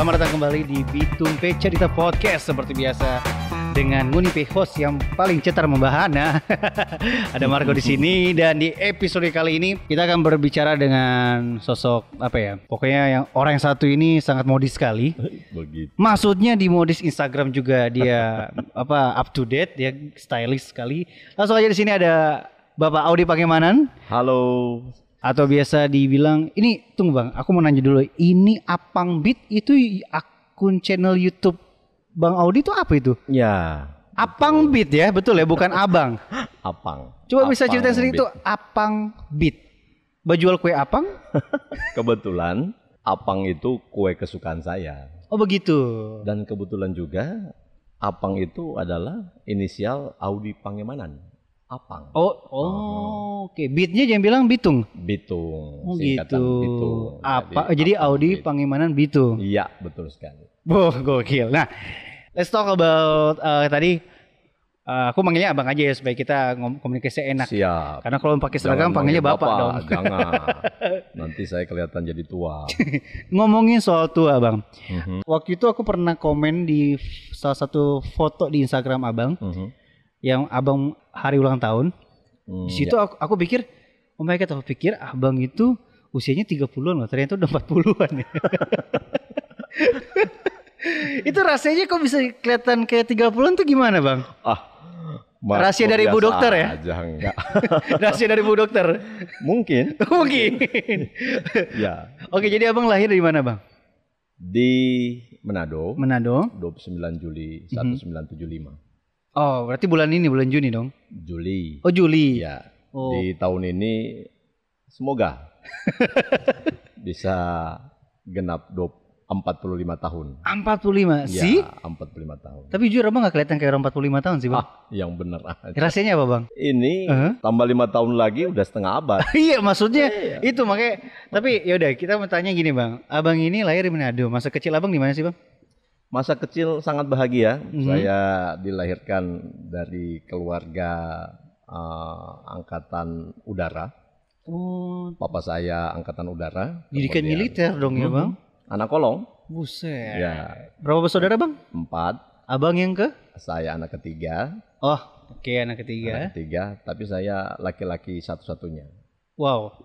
Selamat datang kembali di Bitung P Cerita Podcast seperti biasa dengan Nguni P host yang paling cetar membahana. Ada Marco di sini dan di episode kali ini kita akan berbicara dengan sosok apa ya? Pokoknya yang orang yang satu ini sangat modis sekali. Begitu. Maksudnya di modis Instagram juga dia apa up to date, dia stylish sekali. Langsung aja di sini ada Bapak Audi Pangemanan Halo. Atau biasa dibilang ini tunggu bang aku mau nanya dulu ini Apang Beat itu akun channel YouTube Bang Audi itu apa itu Ya, Apang Beat ya betul ya bukan Abang Apang. coba bisa Apang ceritain sedikit Beat. tuh Apang Beat Bajual kue Apang Kebetulan Apang itu kue kesukaan saya. oh begitu Dan kebetulan juga Apang itu adalah inisial Audi Pangemanan. Apang. oh oh oke Beatnya jangan bilang Bitung Bitung. oh singkatan gitu Bitung. apa jadi Apang Audi Beat. Pangimanan Bitung Iya, betul sekali. Oh, gokil. Nah, let's talk about uh, tadi uh, aku manggilnya abang aja ya supaya kita komunikasi enak. Siap. Karena kalau pakai seragam panggilnya manggil bapak, dong. Jangan. Nanti saya kelihatan jadi tua. Ngomongin soal tua, Bang. Mhm, Waktu itu aku pernah komen di salah satu foto di Instagram Abang mhm. Yang Abang hari ulang tahun. Hmm, Di situ aku, aku pikir, oh my god, aku pikir Abang itu usianya 30-an loh, ternyata udah 40-an ya. itu rasanya kok bisa kelihatan kayak 30-an tuh gimana, Bang? Ah, Mas, Rahasia dari biasa Bu Dokter ya? Aja enggak. Rahasia dari Bu Dokter. Mungkin. Mungkin. ya. Oke, jadi Abang lahir di mana, Bang? Di Manado, Manado. 29 Juli Mhm. 1975. Oh, berarti bulan ini bulan Juni dong. Juli. Oh, Juli. Ya. Oh. Di tahun ini semoga bisa genap 20 45 tahun. 45 Ya, sih? 45 tahun. Tapi jujur Abang gak kelihatan kayak orang 45 tahun sih, Bang. Ah, yang bener aja. Rasanya apa, Bang? Ini Uh-huh. tambah lima tahun lagi udah setengah abad. iya, maksudnya Iya. itu makanya tapi ya udah kita mau tanya gini, Bang. Abang ini lahir di Manado. Masa kecil Abang di mana sih, Bang? Masa kecil sangat bahagia. Mhm. Saya dilahirkan dari keluarga eh, angkatan udara. Oh, Papa saya angkatan udara. didikan Kemudian- militer dong ya, Mhm. Bang? Anak kolong. Buset. Ya, Berapa bersaudara, Bang? empat. Abang yang ke? Saya anak ketiga. Oh, oke anak ketiga. Anak ketiga. Tapi saya laki-laki satu-satunya. Wow.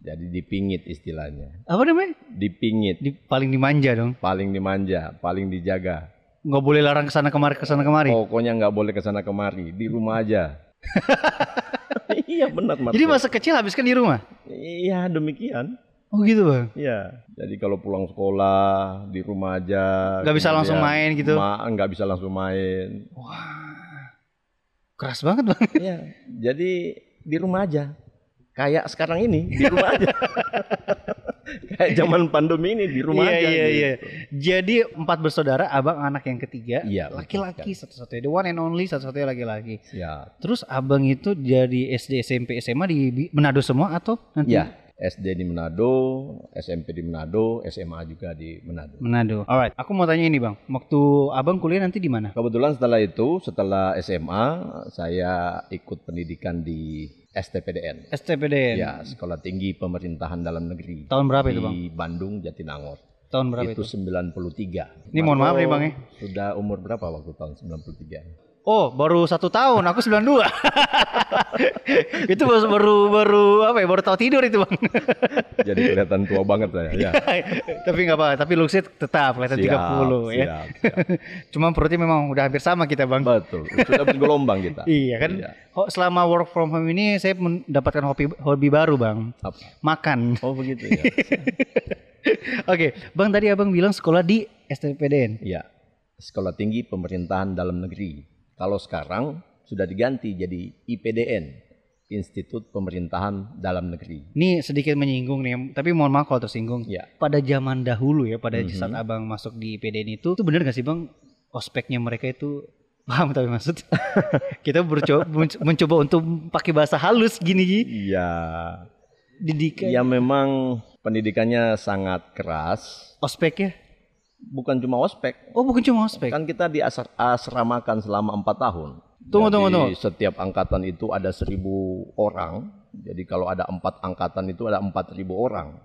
Jadi dipingit istilahnya. Apa namanya? Dipingit. Di, paling dimanja dong. Paling dimanja, paling dijaga. Nggak boleh larang ke sana kemari ke sana kemari. Pokoknya nggak boleh ke sana kemari. Di rumah aja. iya benar Mas. Jadi masa kecil habiskan di rumah. Iya demikian. Oh gitu bang. Iya. Jadi kalau pulang sekolah di rumah aja. Nggak bisa langsung main gitu? ma- nggak bisa langsung main. Keras banget bang. Iya. Jadi di rumah aja. Kayak sekarang ini di rumah aja. Kayak zaman pandemi ini di rumah iya aja. iya gitu. iya. Jadi empat bersaudara, abang anak yang ketiga. Iya, Laki-laki satu-satunya, the one and only satu-satunya laki-laki. Ya. Terus abang itu jadi SD, SMP, SMA di Manado semua atau nanti? Ya. SD di Manado, SMP di Manado, SMA juga di Manado. Manado. Alright. Aku mau tanya ini bang. Waktu abang kuliah nanti di mana? Kebetulan setelah itu, setelah SMA, saya ikut pendidikan di STPDN. STPDN. Ya, Sekolah Tinggi Pemerintahan Dalam Negeri. Tahun berapa itu bang? Di Bandung, Jatinangor. Tahun berapa itu, itu? 93. Ini mohon maaf nih, Bang, ya. Sudah umur berapa waktu tahun 93? Oh, baru satu tahun. Aku 92. itu baru, baru baru apa ya? Baru tahu tidur itu bang. Jadi kelihatan tua banget saya. Ya. tapi nggak apa. Tapi looks-nya tetap kelihatan 30 ya. siap, siap. Cuma perutnya memang udah hampir sama kita bang. Betul. Sudah bergelombang kita. Iya kan. Iya. Oh, selama work from home ini saya mendapatkan hobi hobi baru bang. Apa? Makan. Oh begitu ya. Oke, bang tadi abang bilang sekolah di STPDN. Iya. Sekolah Tinggi Pemerintahan Dalam Negeri. Kalau sekarang sudah diganti jadi IPDN, Institut Pemerintahan Dalam Negeri. Ini sedikit menyinggung nih, tapi mohon maaf kalau tersinggung. Ya. Pada zaman dahulu ya, pada Mhm. saat abang masuk di IPDN itu, itu bener gak sih bang? Ospeknya mereka itu paham tapi maksud kita bercoba mencoba untuk pakai bahasa halus gini gini Iya. didikan Ya memang pendidikannya sangat keras. ospek ya Bukan cuma ospek. oh bukan cuma ospek Kan kita diasramakan selama empat tahun. Tunggu, Jadi tunggu, tunggu. Setiap angkatan itu ada seribu orang. Jadi kalau ada empat angkatan itu ada empat ribu orang.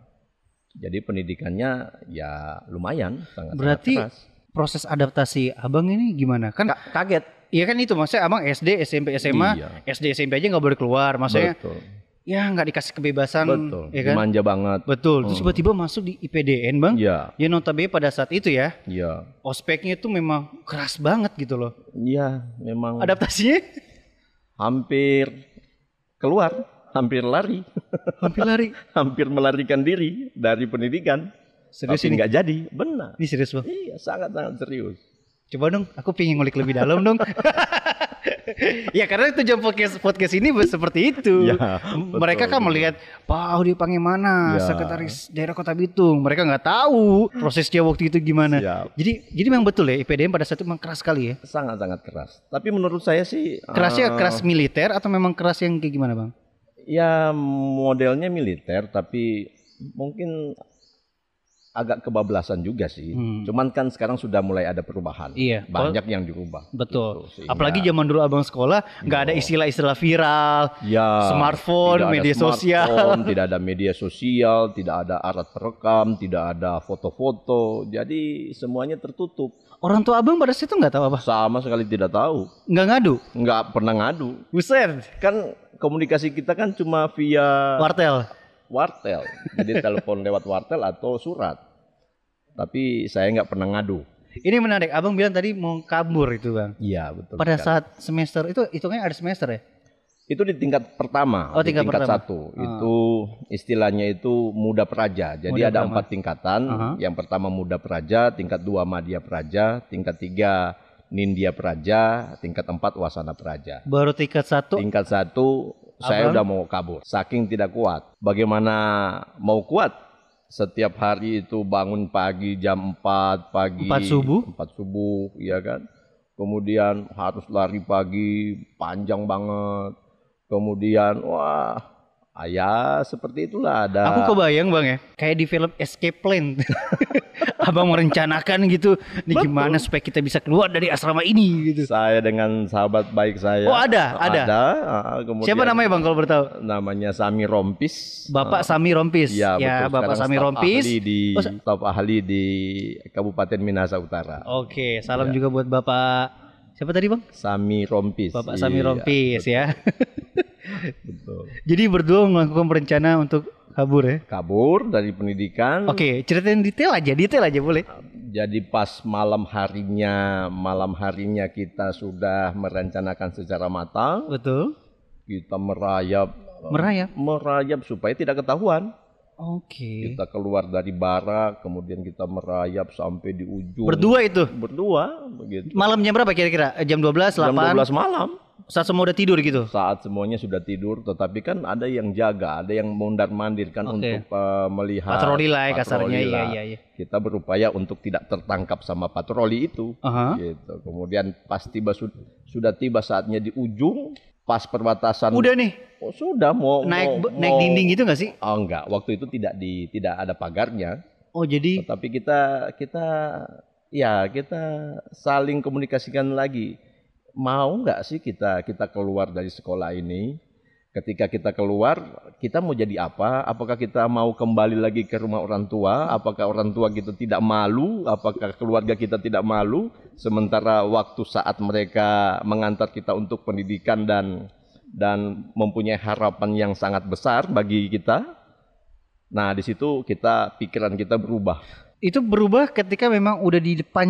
Jadi pendidikannya ya lumayan, sangat Berarti keras. proses adaptasi abang ini gimana? Kan Ka- kaget. iya kan itu maksudnya abang SD, SMP, SMA, Iya. SD, SMP aja nggak boleh keluar. Maksudnya Betul. Ya nggak dikasih kebebasan, Betul. ya kan? Dimanja banget. Betul. Terus Hmm. tiba-tiba masuk di IPDN bang. Iya, Ya notabene pada saat itu ya, iya. ospeknya itu memang keras banget gitu loh. Iya, memang Adaptasinya hampir keluar, hampir lari, hampir lari. hampir melarikan diri dari pendidikan. Serius tapi ini? nggak jadi, benar. Ini serius bang. Iya, sangat-sangat serius. Coba dong, aku pengen ngulik lebih dalam dong. ya karena tujuan podcast podcast ini seperti itu. Ya, Mereka betul, kan betul. melihat Pak Audi Pangemana, Ya. sekretaris daerah Kota Bitung. Mereka nggak tahu prosesnya waktu itu gimana. Siap. Jadi jadi memang betul ya IPDN pada saat itu memang keras sekali ya. Sangat-sangat keras. Tapi menurut saya sih Kerasnya eh, keras militer atau memang keras yang kayak gimana bang? Ya modelnya militer tapi mungkin agak kebablasan juga sih. Hmm. Cuman kan sekarang sudah mulai ada perubahan. Iya. Banyak yang dirubah. Betul. Gitu, sehingga- Apalagi zaman dulu abang sekolah nggak ada Iya. istilah-istilah viral, ya, smartphone, tidak ada media sosial. smartphone, tidak ada media sosial, tidak ada alat perekam, tidak ada foto-foto. Jadi semuanya tertutup. Orang tua abang pada situ nggak tahu apa? Sama sekali tidak tahu. Nggak ngadu. Nggak pernah ngadu. Buset. Kan komunikasi kita kan cuma via Wartel. Wartel. Jadi telepon lewat wartel atau surat. Tapi saya nggak pernah ngadu. Ini menarik. Abang bilang tadi mau kabur itu bang. Iya betul. Pada sekali. saat semester itu hitungnya ada semester ya? itu di tingkat pertama, Oh, di tingkat tingkat pertama. satu. Ah. Itu istilahnya itu muda praja. Jadi Muda ada pertama. empat tingkatan. Aha. Yang pertama muda praja, tingkat dua madya praja, tingkat tiga nindya praja, tingkat empat wasana praja. Baru tingkat satu. Tingkat satu saya udah mau kabur, saking tidak kuat. Bagaimana mau kuat? Setiap hari itu bangun pagi jam 4 pagi. Empat subuh? 4 subuh, iya kan? Kemudian harus lari pagi, panjang banget. Kemudian, wah, ya seperti itulah ada. Aku kebayang bang ya, kayak di film Escape Plan. Abang merencanakan gitu, nih gimana supaya kita bisa keluar dari asrama ini gitu. saya dengan sahabat baik saya. Oh, ada, ada. Ada. ah, kemudian Siapa namanya bang kalau bertahu? Namanya Sami Rompis. Bapak Sami Rompis. Iya, ya, betul. Bapak Sekarang Sami Rompis. Ahli di Oh, staf ahli di Kabupaten Minahasa Utara. Oke, salam Iya. juga buat Bapak siapa tadi bang? Sami Rompis. Bapak Sami Iya, Rompis ya. Betul. Jadi berdua melakukan perencanaan untuk kabur ya. Kabur dari pendidikan. Oke, ceritain detail aja, detail aja boleh. Jadi pas malam harinya, malam harinya kita sudah merencanakan secara matang. Betul. Kita merayap, Merayap. merayap supaya tidak ketahuan. Oke. Kita keluar dari barak, kemudian kita merayap sampai di ujung. Berdua itu. Berdua, begitu. Malam jam berapa kira-kira? Jam 12, 8? Jam 12 malam. Saat semua udah tidur gitu. Saat semuanya sudah tidur, tetapi kan ada yang jaga, ada yang mondar mandir kan Oke. untuk uh, melihat Patroli lah ya kasarnya. Iya, iya, iya. Kita berupaya untuk tidak tertangkap sama patroli itu. Aha. Gitu. Kemudian pas tiba sud- sudah tiba saatnya di ujung, pas perbatasan. Udah nih, Oh, sudah mau naik mau, naik dinding gitu gak sih? Oh enggak, waktu itu tidak di tidak ada pagarnya, Oh, jadi tetapi kita kita ya kita saling komunikasikan lagi. Mau nggak sih kita kita keluar dari sekolah ini? Ketika kita keluar, kita mau jadi apa? Apakah kita mau kembali lagi ke rumah orang tua? Apakah orang tua kita tidak malu? Apakah keluarga kita tidak malu? Sementara waktu saat mereka mengantar kita untuk pendidikan dan dan mempunyai harapan yang sangat besar bagi kita. Nah, di situ kita pikiran kita berubah. Itu berubah ketika memang udah di depan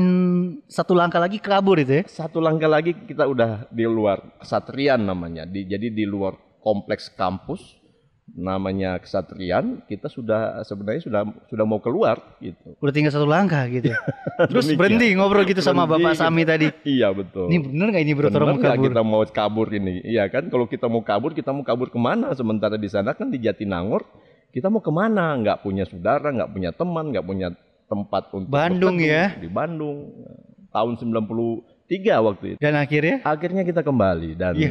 satu langkah lagi kabur itu ya. Satu langkah lagi kita udah di luar kesatrian namanya. Di, jadi di luar kompleks kampus namanya kesatrian, kita sudah sebenarnya sudah sudah mau keluar gitu. Udah tinggal satu langkah gitu. ya. Terus berhenti ngobrol gitu sama Bapak gitu. Sami tadi. Iya betul. Ini bener gak ini bro Benar mau nggak kabur? kita mau kabur ini? Iya kan, kalau kita mau kabur, kita mau kabur ke mana? Sementara di sana kan di Jatinangor, kita mau ke mana? Nggak punya saudara, nggak punya teman, nggak punya tempat untuk Bandung berteduh. ya? Di Bandung, tahun 93 waktu itu. Dan akhirnya Akhirnya kita kembali dan Iya.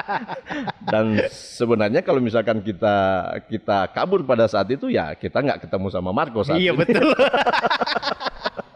dan sebenarnya kalau misalkan kita kita kabur pada saat itu ya kita nggak ketemu sama Marco saat Iya itu. betul.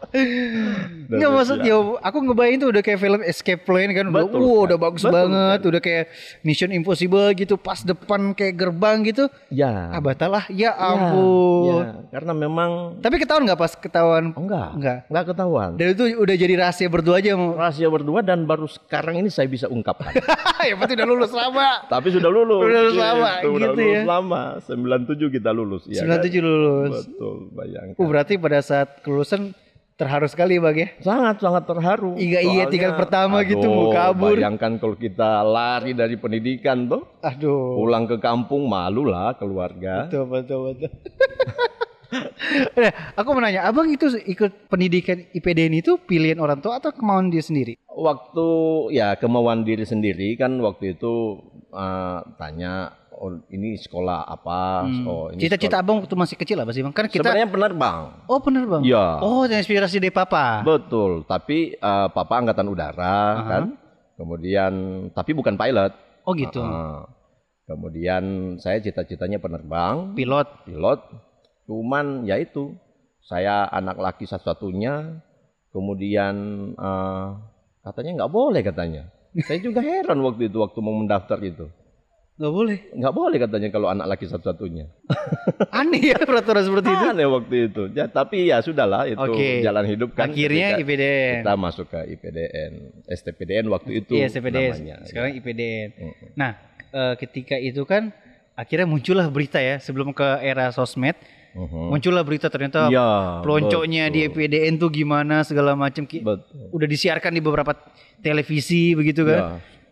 Nggak maksud ya aku ngebayangin tuh udah kayak film Escape Plan kan udah Betul wow, sekali. udah bagus Betul banget udah kayak Mission Impossible gitu pas depan kayak gerbang gitu Ya. ah batal lah ya Ya, ampun ya. Karena memang tapi ketahuan nggak pas ketahuan oh, enggak, Enggak. enggak ketahuan. dan itu udah jadi rahasia berdua aja mau Rahasia berdua dan baru sekarang ini saya bisa ungkapkan. ya berarti udah lulus lama Tapi sudah lulus. Udah lulus lama, Gitu, udah gitu lulus ya. lama. 97 kita lulus. ya 97 lulus Kan? Betul, bayangkan. Oh, berarti pada saat kelulusan terharu sekali bang ya Sangat sangat terharu. Iya, iya, tingkat pertama gitu, mau aduh, kabur. Bayangkan kalau kita lari dari pendidikan tuh, aduh pulang ke kampung malu lah keluarga. Betul, betul, betul. Nah, aku mau nanya, abang itu ikut pendidikan IPDN itu pilihan orang tua atau kemauan dia sendiri? Waktu ya kemauan diri sendiri kan waktu itu eh, tanya oh ini sekolah apa? Oh ini Cita-cita abang waktu masih kecil apa sih bang? Kan kita, sebenarnya penerbang. oh bener bang. Iya. Oh, inspirasi dari papa. Betul, tapi eh, papa angkatan udara kan. Kemudian tapi bukan pilot. Oh gitu. Ah. kemudian saya cita-citanya penerbang, Pilot. pilot. Cuman ya itu, saya anak laki satu-satunya. Kemudian eh, katanya nggak boleh katanya. Saya juga heran waktu itu waktu mau mendaftar itu. Gak boleh. Nggak boleh katanya kalau anak laki satu-satunya. Aneh ya peraturan seperti itu. Aneh waktu itu. Ya, tapi ya sudahlah itu Oke. jalan hidup kan. Akhirnya IPDN. Kita masuk ke IPDN, STPDN waktu itu Iya, CPDN. namanya. Sekarang IPDN. Mm-mm. Nah, eh, ketika itu kan akhirnya muncullah berita ya sebelum ke era sosmed, Mhm. muncullah berita ternyata Iya, peloncoknya di betul. IPDN tuh gimana segala macam. Udah disiarkan di beberapa televisi begitu kan. Ya,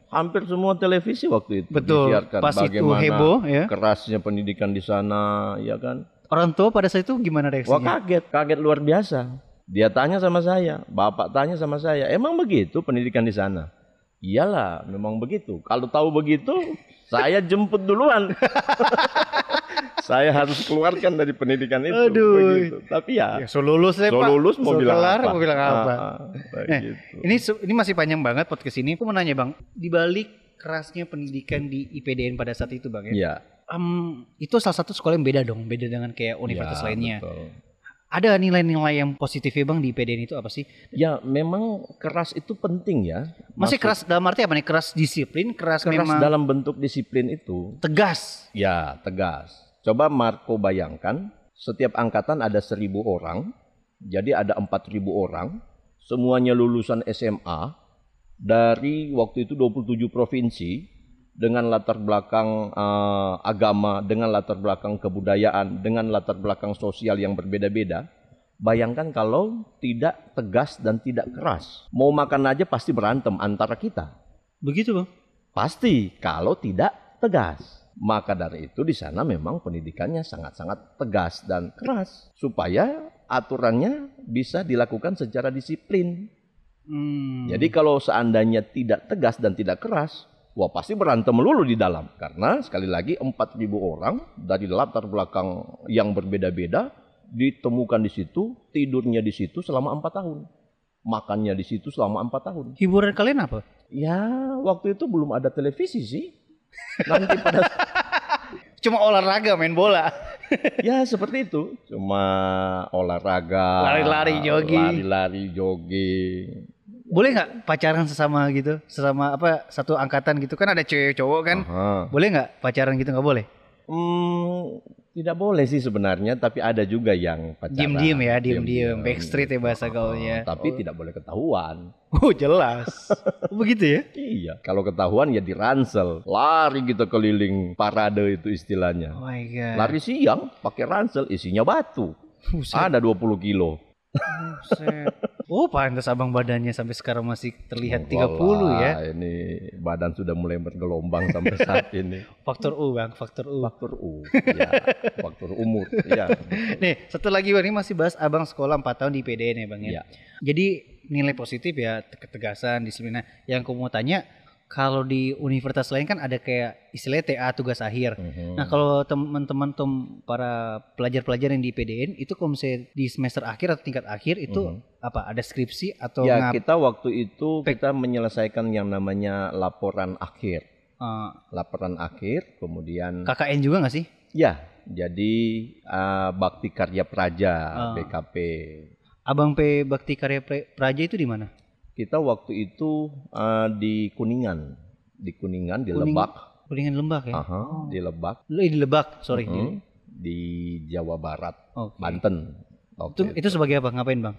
hampir semua televisi waktu itu Betul. disiarkan Pas itu bagaimana heboh ya. kerasnya pendidikan di sana, ya kan? Orang tua pada saat itu gimana Wah reaksinya? kaget, kaget luar biasa. Dia tanya sama saya, bapak tanya sama saya, emang begitu pendidikan di sana? Iyalah, memang begitu. Kalau tahu begitu, saya jemput duluan. saya harus keluarkan dari pendidikan itu. Aduh. begitu. Tapi ya, Ya, so lulus deh, so Pak. lulus mau So bilang kelar, apa? mau bilang apa? Ah, ah, Nah. Ini ini masih panjang banget podcast ini. Aku mau nanya bang, di balik kerasnya pendidikan di IPDN pada saat itu bang ya, Iya. em, itu salah satu sekolah yang beda dong, beda dengan kayak universitas Ya, lainnya. betul. Ada nilai-nilai yang positif ya bang di IPDN itu apa sih? Ya, memang keras itu penting ya. Masih keras dalam arti apa nih? Keras disiplin, keras, keras memang dalam bentuk disiplin itu. tegas. Ya, tegas. Coba Marco bayangkan, setiap angkatan ada seribu orang, jadi ada empat ribu orang, semuanya lulusan SMA dari waktu itu 27 provinsi dengan latar belakang eh, agama, dengan latar belakang kebudayaan, dengan latar belakang sosial yang berbeda-beda. Bayangkan kalau tidak tegas dan tidak keras. Mau makan aja pasti berantem antara kita. Begitu bang? Pasti kalau tidak tegas. Maka dari itu di sana memang pendidikannya sangat-sangat tegas dan keras supaya aturannya bisa dilakukan secara disiplin. Hmm. Jadi kalau seandainya tidak tegas dan tidak keras, wah pasti berantem melulu di dalam. Karena sekali lagi 4.000 orang dari latar belakang yang berbeda-beda ditemukan di situ, tidurnya di situ selama empat tahun. Makannya di situ selama empat tahun. hiburan kalian apa? Ya, waktu itu belum ada televisi sih. Nanti pada Cuma olahraga, main bola. ya seperti itu. Cuma olahraga, Lari-lari, jogging. lari-lari, jogging. Boleh nggak pacaran sesama gitu? Sesama apa? Satu angkatan gitu kan ada cewek cowok kan? Aha. Boleh nggak pacaran gitu nggak boleh? Hmm, tidak boleh sih sebenarnya, tapi ada juga yang pacaran. Diem-diem ya, diem-diem. Backstreet ya bahasa gaulnya. Tapi tidak boleh ketahuan. Oh jelas. Oh, begitu ya? Iya, kalau ketahuan ya diransel. Lari gitu keliling parade itu istilahnya. Oh my god. Lari siang pakai ransel isinya batu. Buset. Ada 20 kilo. Buset. Oh pantas abang badannya sampai sekarang masih terlihat 30 ya. Ini badan sudah mulai bergelombang sampai saat ini. Faktor U bang, faktor U. Faktor U, ya, faktor umur, ya. Nih satu lagi bang, ini masih bahas abang sekolah 4 tahun di PDN ya bang ya. Iya. Jadi nilai positif ya ketegasan, disiplin. Nah, yang aku mau tanya kalau di universitas lain kan ada kayak istilahnya TA tugas akhir. Mhm. Nah kalau teman-teman tem para pelajar-pelajar yang di PDN itu kalau misalnya di semester akhir atau tingkat akhir itu Mhm. apa ada skripsi atau ya kita waktu itu kita menyelesaikan yang namanya laporan akhir. eh, Laporan akhir, kemudian KKN juga nggak sih? ya jadi eh, bakti karya praja Ah. BKP. Abang P Bakti Karya Praja itu di mana? Kita waktu itu eh, di Kuningan, di Kuningan di Kuning- Lebak, Kuningan Lembak ya? Aha, di Lebak, Lu di Lebak, sorry. Mhm. di Jawa Barat, Oke. Banten. Itu Oke. itu sebagai apa? Ngapain, Bang?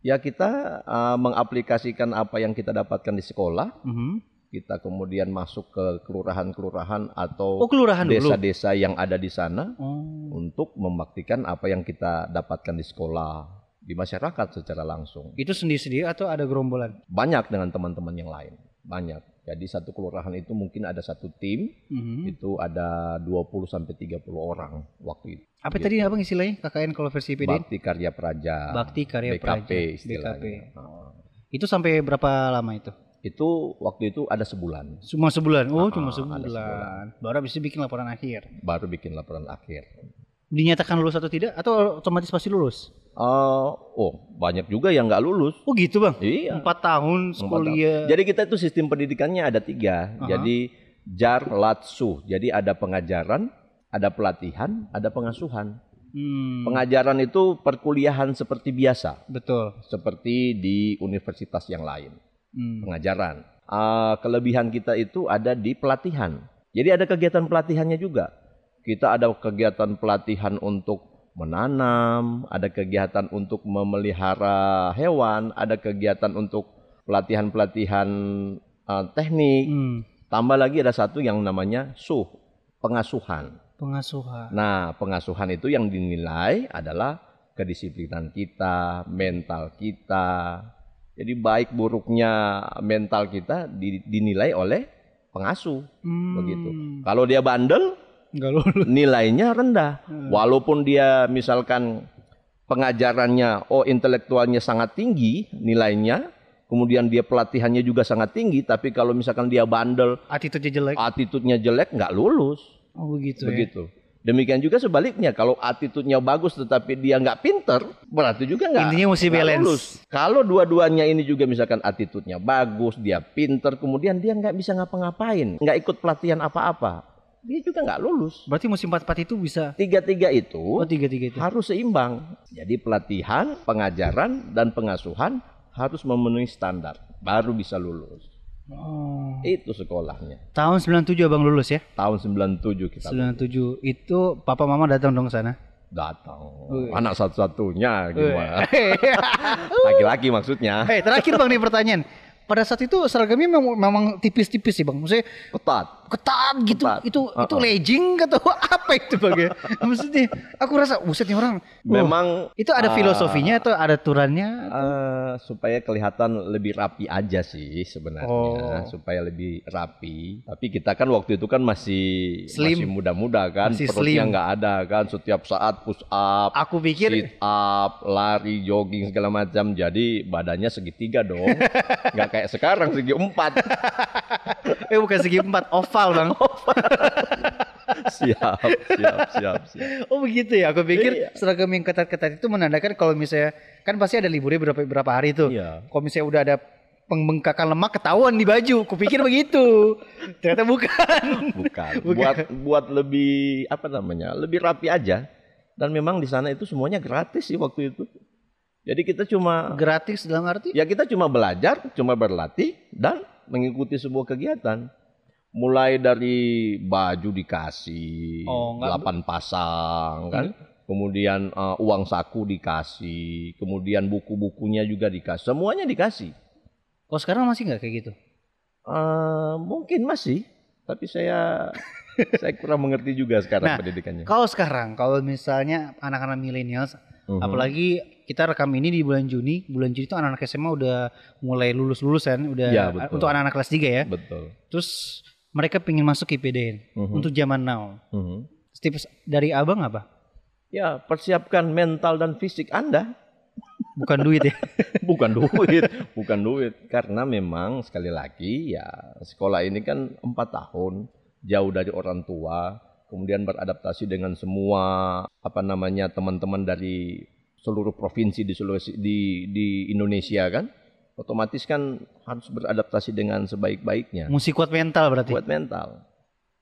Ya kita eh, mengaplikasikan apa yang kita dapatkan di sekolah, Mhm. kita kemudian masuk ke kelurahan-kelurahan Oh, atau kelurahan dulu. desa-desa yang ada di sana Oh. untuk membaktikan apa yang kita dapatkan di sekolah, di masyarakat secara langsung. Itu sendiri-sendiri atau ada gerombolan? Banyak dengan teman-teman yang lain, banyak. Jadi satu kelurahan itu mungkin ada satu tim, Mhm. itu ada 20 sampai 30 orang waktu itu. Apa tadi Abang istilahnya KKN kalau versi PD? Bakti Karya Praja. Bakti Karya BKP Praja. istilahnya. BKP. Nah, Itu sampai berapa lama itu? itu waktu itu ada sebulan, Cuma sebulan. Oh, Ah, cuma sebulan. sebulan. Baru habis itu bikin laporan akhir. baru bikin laporan akhir. Dinyatakan lulus atau tidak atau otomatis pasti lulus? Eh, oh, banyak juga yang nggak lulus. Oh gitu bang. Iya. Empat tahun kuliah. Jadi kita itu sistem pendidikannya ada tiga. Aha. Jadi jar, lat, su. Jadi ada pengajaran, ada pelatihan, ada pengasuhan. Hmm, Pengajaran itu perkuliahan seperti biasa, betul. seperti di universitas yang lain. Hmm. Pengajaran. Ah, kelebihan kita itu ada di pelatihan. Jadi ada kegiatan pelatihannya juga. Kita ada kegiatan pelatihan untuk menanam, ada kegiatan untuk memelihara hewan, ada kegiatan untuk pelatihan-pelatihan ah, teknik. Hmm. Tambah lagi ada satu yang namanya suh, pengasuhan. Pengasuhan. Nah, pengasuhan itu yang dinilai adalah kedisiplinan kita, mental kita. Jadi baik buruknya mental kita di- dinilai oleh pengasuh Hmm. begitu. Kalau dia bandel, Enggak lulus. nilainya rendah. Hmm. Walaupun dia misalkan pengajarannya oh intelektualnya sangat tinggi nilainya, kemudian dia pelatihannya juga sangat tinggi, tapi kalau misalkan dia bandel, Attitude jelek. attitude-nya jelek nggak lulus. Oh begitu, ya. begitu. Demikian juga sebaliknya, kalau attitude-nya bagus tetapi dia nggak pinter, berarti juga nggak. Intinya mesti nggak balance. lulus. Kalau dua-duanya ini juga misalkan attitude-nya bagus, dia pinter, kemudian dia nggak bisa ngapa-ngapain, nggak ikut pelatihan apa-apa, dia juga nggak lulus. Berarti musim empat empat itu bisa. Tiga-tiga Oh itu tiga tiga itu. harus seimbang. Jadi pelatihan, pengajaran, dan pengasuhan harus memenuhi standar, baru bisa lulus. Oh. Itu sekolahnya. Tahun 97 abang lulus ya? Tahun 97 kita 97 itu papa mama datang dong ke sana. datang. Wih. Anak satu-satunya gimana? Laki-laki maksudnya. Eh terakhir bang nih pertanyaan. Pada saat itu seragamnya memang, memang tipis-tipis sih bang. Maksudnya Ketat. Ketat gitu. Ketat. Itu itu Uh-uh. legging atau apa itu bang ya? Maksudnya aku rasa buset nih orang. Memang itu ada ah, filosofinya atau ada aturannya? eh, supaya kelihatan lebih rapi aja sih sebenarnya, Oh. supaya lebih rapi. Tapi kita kan waktu itu kan masih Slim. masih muda-muda kan, Masih perutnya nggak ada kan, setiap saat push up, Aku pikir sit up, lari, jogging segala macam. Jadi badannya segitiga dong, nggak kayak sekarang segi empat. eh bukan segi empat oval bang. siap, siap, siap, siap. Oh begitu ya. Aku pikir Iya. seragam yang ketat-ketat itu menandakan kalau misalnya kan pasti ada liburnya berapa berapa hari tuh. Iya. Kalau misalnya udah ada pembengkakan lemak ketahuan di baju. Kupikir begitu. Ternyata bukan. Bukan. Bukan. Buat buat lebih apa namanya? Lebih rapi aja. Dan memang di sana itu semuanya gratis sih waktu itu. Jadi kita cuma Gratis dalam arti? ya kita cuma belajar, cuma berlatih dan mengikuti sebuah kegiatan. Mulai dari baju dikasih, Oh, pasang kan. Kemudian eh, uang saku dikasih, kemudian buku-bukunya juga dikasih, semuanya dikasih. Kalau sekarang masih nggak kayak gitu? Eh, mungkin masih, tapi saya saya kurang mengerti juga sekarang Nah, pendidikannya. Kalau sekarang, kalau misalnya anak-anak milenial, Mhm. apalagi kita rekam ini di bulan Juni, bulan Juni itu anak-anak SMA udah mulai lulus-lulusan, udah Ya, betul. untuk anak-anak kelas 3 ya. Betul. Terus mereka pingin masuk IPDN Mhm. untuk zaman now. Mhm. Tips dari abang apa? Ya, persiapkan mental dan fisik Anda. Bukan duit ya. Bukan duit, bukan duit. Karena memang sekali lagi ya sekolah ini kan empat tahun, jauh dari orang tua, kemudian beradaptasi dengan semua apa namanya teman-teman dari seluruh provinsi di Sulawesi di di Indonesia kan, otomatis kan harus beradaptasi dengan sebaik-baiknya. Mesti kuat mental berarti. Buat mental,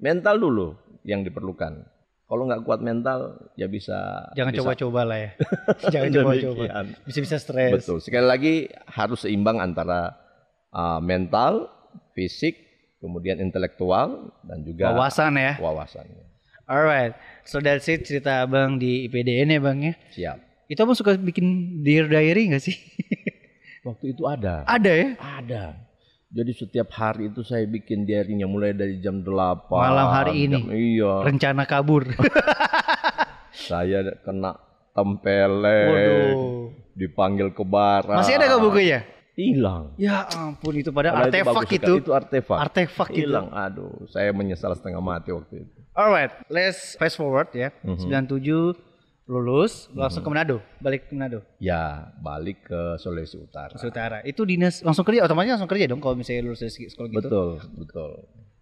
mental dulu yang diperlukan. Kalau nggak kuat mental, ya bisa. Jangan coba-coba lah ya. Jangan coba-coba. Bisa-bisa stres. Betul. Sekali lagi harus seimbang antara uh, mental, fisik, kemudian intelektual dan juga Wawasan ya. wawasannya. Alright. So that's it cerita abang di IPDN ya bang ya. Siap. Itu abang suka bikin dear diary nggak sih? Waktu itu ada. Ada ya? Ada. Jadi setiap hari itu saya bikin diarinya mulai dari jam 8. Malam hari ini? jam- iya. Rencana kabur. Saya kena tempeleng, Waduh. dipanggil ke barat. Masih ada gak bukunya? Hilang. Ya ampun itu pada Padahal itu artefak bagus itu. sekali. Itu artefak. Artefak itu. Hilang. Aduh, saya menyesal setengah mati waktu itu. Alright, let's fast forward ya. Mhm. 97 lulus, langsung ke Manado, balik ke Manado, Ya, balik ke Sulawesi Utara. Sulawesi Utara. Itu dinas langsung kerja, otomatis langsung kerja dong kalau misalnya lulus dari sekolah gitu. Betul, betul.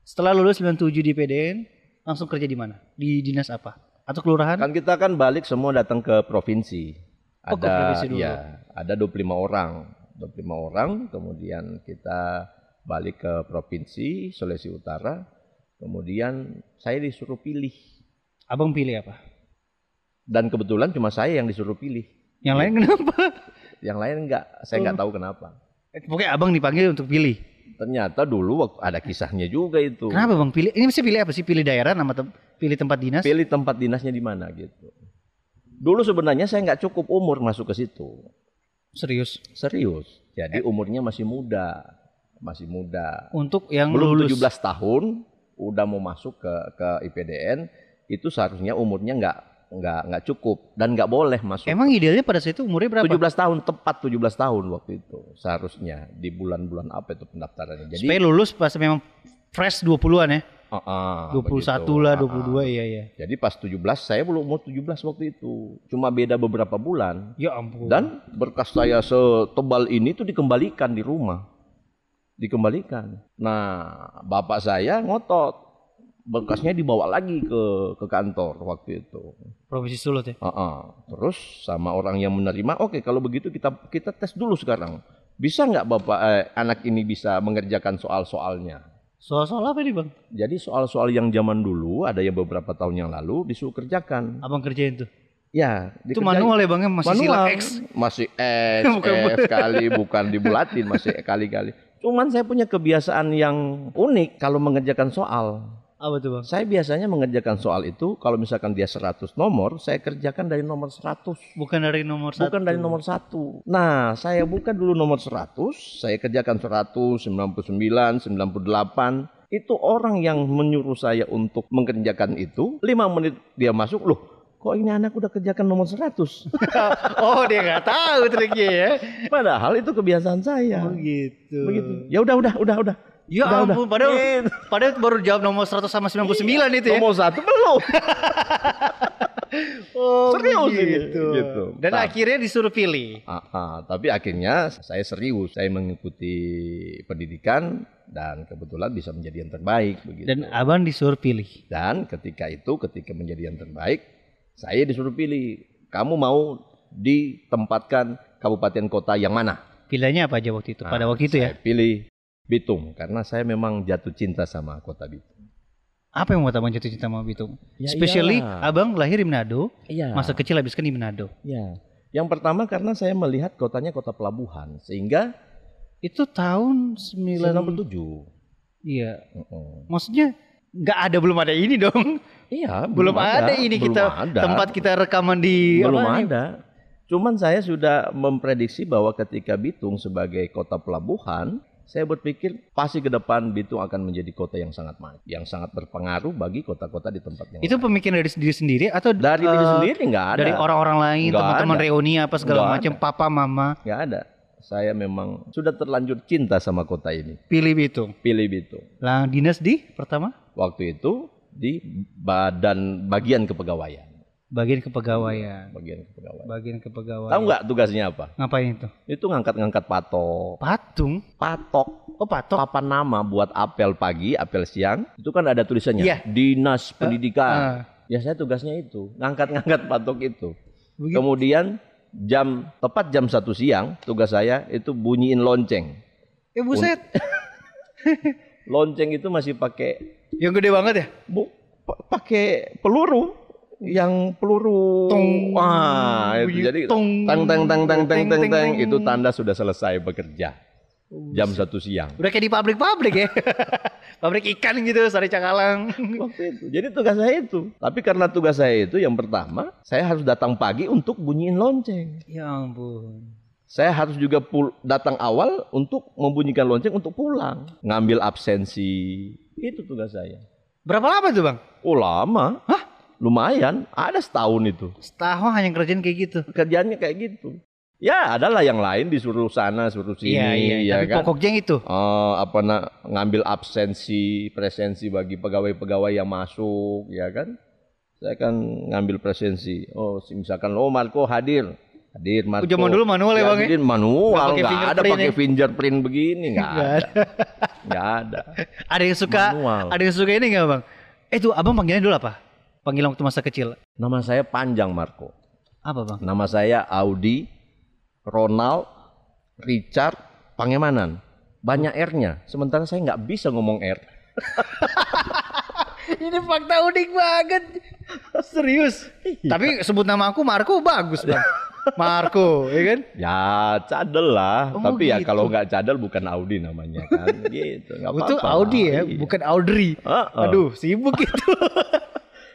Setelah lulus 97 di PDN, langsung kerja di mana? Di dinas apa? Atau kelurahan? Kan kita kan balik semua datang ke provinsi. Oh, ke Ada provinsi dulu. ya, ada 25 orang. 25 orang, kemudian kita balik ke provinsi Sulawesi Utara. Kemudian saya disuruh pilih Abang pilih apa? Dan kebetulan cuma saya yang disuruh pilih. Yang lain kenapa? Yang lain enggak, saya Oh. nggak tahu kenapa. Eh, Pokoknya abang dipanggil untuk pilih. Ternyata dulu waktu ada kisahnya juga itu. Kenapa bang pilih? Ini mesti pilih apa sih? Pilih daerah nama tem- pilih tempat dinas? Pilih tempat dinasnya di mana gitu. Dulu sebenarnya saya nggak cukup umur masuk ke situ. Serius. Serius. Eh. Jadi umurnya masih muda. Masih muda. Untuk yang Belum lulus 17 tahun udah mau masuk ke ke IPDN itu seharusnya umurnya nggak nggak nggak cukup dan nggak boleh masuk. Emang idealnya pada saat itu umurnya berapa? 17 tahun tepat 17 tahun waktu itu seharusnya di bulan-bulan apa itu pendaftarannya. Jadi Supaya lulus pas memang fresh 20-an ya. Ah, 21 begitu. lah, Ah, ah. 22 iya iya. Jadi pas 17 saya belum umur 17 waktu itu. Cuma beda beberapa bulan. Ya ampun. Dan berkas saya setebal ini tuh dikembalikan di rumah. Dikembalikan. Nah, bapak saya ngotot. Berkasnya dibawa lagi ke ke kantor waktu itu. Provinsi Sulut ya. Ah, ah. Terus sama orang yang menerima, oke kalau begitu kita kita tes dulu sekarang. Bisa nggak bapak eh, anak ini bisa mengerjakan soal-soalnya? Soal-soal apa nih bang? Jadi soal-soal yang zaman dulu ada yang beberapa tahun yang lalu disuruh kerjakan. Abang kerjain tuh. Ya, Itu manual ya bang? Masih sila Manual. X. Masih X, Bukan F kali, bukan dibulatin, masih kali-kali. Cuman saya punya kebiasaan yang unik kalau mengerjakan soal. Apa tuh bang? Saya biasanya mengerjakan soal itu kalau misalkan dia 100 nomor, saya kerjakan dari nomor 100. Bukan dari nomor satu. Bukan dari nomor satu. Nah, saya buka dulu nomor 100, saya kerjakan 100, 99, 98. Itu orang yang menyuruh saya untuk mengerjakan itu, 5 menit dia masuk, loh kok ini anak udah kerjakan nomor 100? oh dia nggak tahu triknya ya. Padahal itu kebiasaan saya. Oh gitu. Begitu. Ya udah, udah, udah, udah. Ya Udah, ampun, udah. padahal padahal baru jawab nomor 100 sama 99 itu ya. Nomor satu belum. Oh, Serius ini. gitu. Gitu. Dan Nah. akhirnya disuruh pilih. Ah, ah, tapi akhirnya saya serius, saya mengikuti pendidikan dan kebetulan bisa menjadi yang terbaik begitu. Dan abang disuruh pilih. Dan ketika itu, ketika menjadi yang terbaik, saya disuruh pilih. Kamu mau ditempatkan kabupaten kota yang mana? Pilihannya apa aja waktu itu? Pada Nah, waktu itu ya. Pilih Bitung karena saya memang jatuh cinta sama kota Bitung. Apa yang membuat abang jatuh cinta sama Bitung? Ya Especially iyalah. abang lahir di Manado, Iya. masa kecil habiskan di Manado. Ya. Yang pertama karena saya melihat kotanya kota pelabuhan sehingga Itu tahun 9 97. Iya. Mm-mm. Maksudnya nggak ada belum ada ini dong. Iya, Belum, ada, ini belum kita ada. tempat kita rekaman di belum apa ada. Cuman saya sudah memprediksi bahwa ketika Bitung sebagai kota pelabuhan, saya berpikir pasti ke depan Bitung akan menjadi kota yang sangat maju, yang sangat berpengaruh bagi kota-kota di tempat yang Itu lain. pemikiran dari diri sendiri atau dari diri eh, sendiri nggak ada. dari orang-orang lain, teman-teman reuni apa segala macam, papa mama Nggak ada. Saya memang sudah terlanjur cinta sama kota ini. pilih Bitung. Pilih Bitung. Lah dinas di pertama Waktu itu di badan bagian kepegawaian. Bagian kepegawaian. Bagian kepegawaian. Bagian kepegawaian. Tahu nggak tugasnya apa? Ngapain itu? Itu ngangkat-ngangkat patok. Patung. Patok Oh patok. papan nama buat apel pagi, apel siang, itu kan ada tulisannya Iya. Dinas Pendidikan. Ah, Ya saya tugasnya itu, ngangkat-ngangkat patok itu. begitu. Kemudian jam tepat jam satu siang, tugas saya itu bunyiin lonceng. Eh buset. Lonceng itu masih pakai Yang gede banget ya? bu, pa- pakai peluru. Yang peluru. Tung. Wah, itu jadi tung. tang tang tang tang tang tang Teng, tang teng. itu tanda sudah selesai bekerja. Jam satu siang. Udah kayak di pabrik-pabrik ya. pabrik ikan gitu, sari cakalang. Waktu itu. Jadi tugas saya itu. Tapi karena tugas saya itu yang pertama, saya harus datang pagi untuk bunyiin lonceng. ya ampun. Saya harus juga pul- datang awal untuk membunyikan lonceng untuk pulang. Ngambil absensi. Itu tugas saya. Berapa lama tuh bang? Oh lama. Hah? Lumayan. Ada setahun itu. Setahun hanya kerjaan kayak gitu. Kerjaannya kayak gitu. Ya adalah yang lain disuruh sana, suruh sini. Iya iya. ya Tapi kan? pokoknya itu. Eh, apa na, ngambil absensi, presensi bagi pegawai-pegawai yang masuk, ya kan? Saya kan ngambil presensi. Oh, misalkan oh Marco hadir. Hadir Marco. Zaman dulu manual ya, Bang, ya? Manual, Nggak ada pakai ya? fingerprint begini, nggak ada. Nggak ada. Ada yang suka, Manual. ada yang suka ini nggak bang? Eh tuh abang panggilannya dulu apa? Panggilan waktu masa kecil. Nama saya panjang Marco. Apa bang? Nama saya Audi Ronald Richard Pangemanan. Banyak R-nya. Sementara saya nggak bisa ngomong R. Ini fakta unik banget. Serius. Tapi sebut nama aku Marco bagus bang. Marco, ya kan? Ya cadel lah, Oh, tapi ya gitu. kalau nggak cadel bukan Audi namanya kan, gitu. Nggak Itu apa-apa Audi ya, iya. bukan Audrey. Heeh. Aduh, sibuk itu.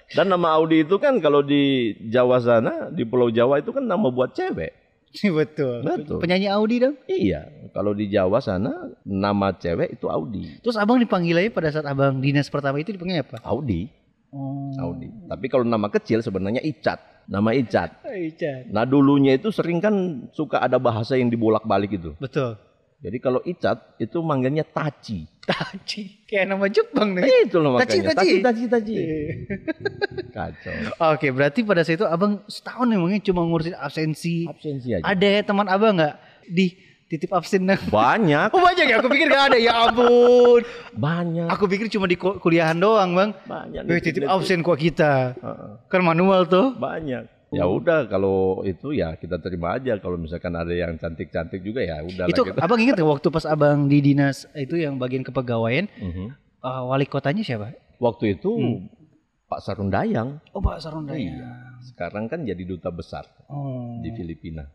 Dan nama Audi itu kan kalau di Jawa sana, di Pulau Jawa itu kan nama buat cewek. Betul. Betul. Penyanyi Audi dong. Iya, kalau di Jawa sana nama cewek itu Audi. Terus abang dipanggilnya pada saat abang dinas pertama itu dipanggil apa? Audi, Oh. Audi. Tapi kalau nama kecil sebenarnya Icat, nama Icat. Ican. Nah dulunya itu sering kan suka ada bahasa yang dibolak-balik itu. Betul. Jadi kalau Icat itu manggilnya Taci. Taci. Kayak nama Jepang nih. Eh, itu loh Taci, makanya. taci. taci, taci. Kacau. Oke, berarti pada saat itu abang setahun emangnya cuma ngurusin absensi. Absensi aja. Ada ya teman abang nggak di titip absen? Banyak, Oh banyak ya, aku pikir gak ada. Ya ampun. banyak, Aku pikir cuma di ku- kuliahan doang bang. banyak. Eh, titip absen kok kita. Heeh, Kan manual tuh. banyak. Ya udah kalau itu ya kita terima aja kalau misalkan ada yang cantik-cantik juga ya udah Itu kita. abang nggak waktu pas abang di dinas itu yang bagian kepegawaian, Mhm. eh, wali kotanya siapa? Waktu itu Hmm. Pak Sarundayang Oh Pak Sarundaya. Iya. sekarang kan jadi duta besar Oh. di Filipina.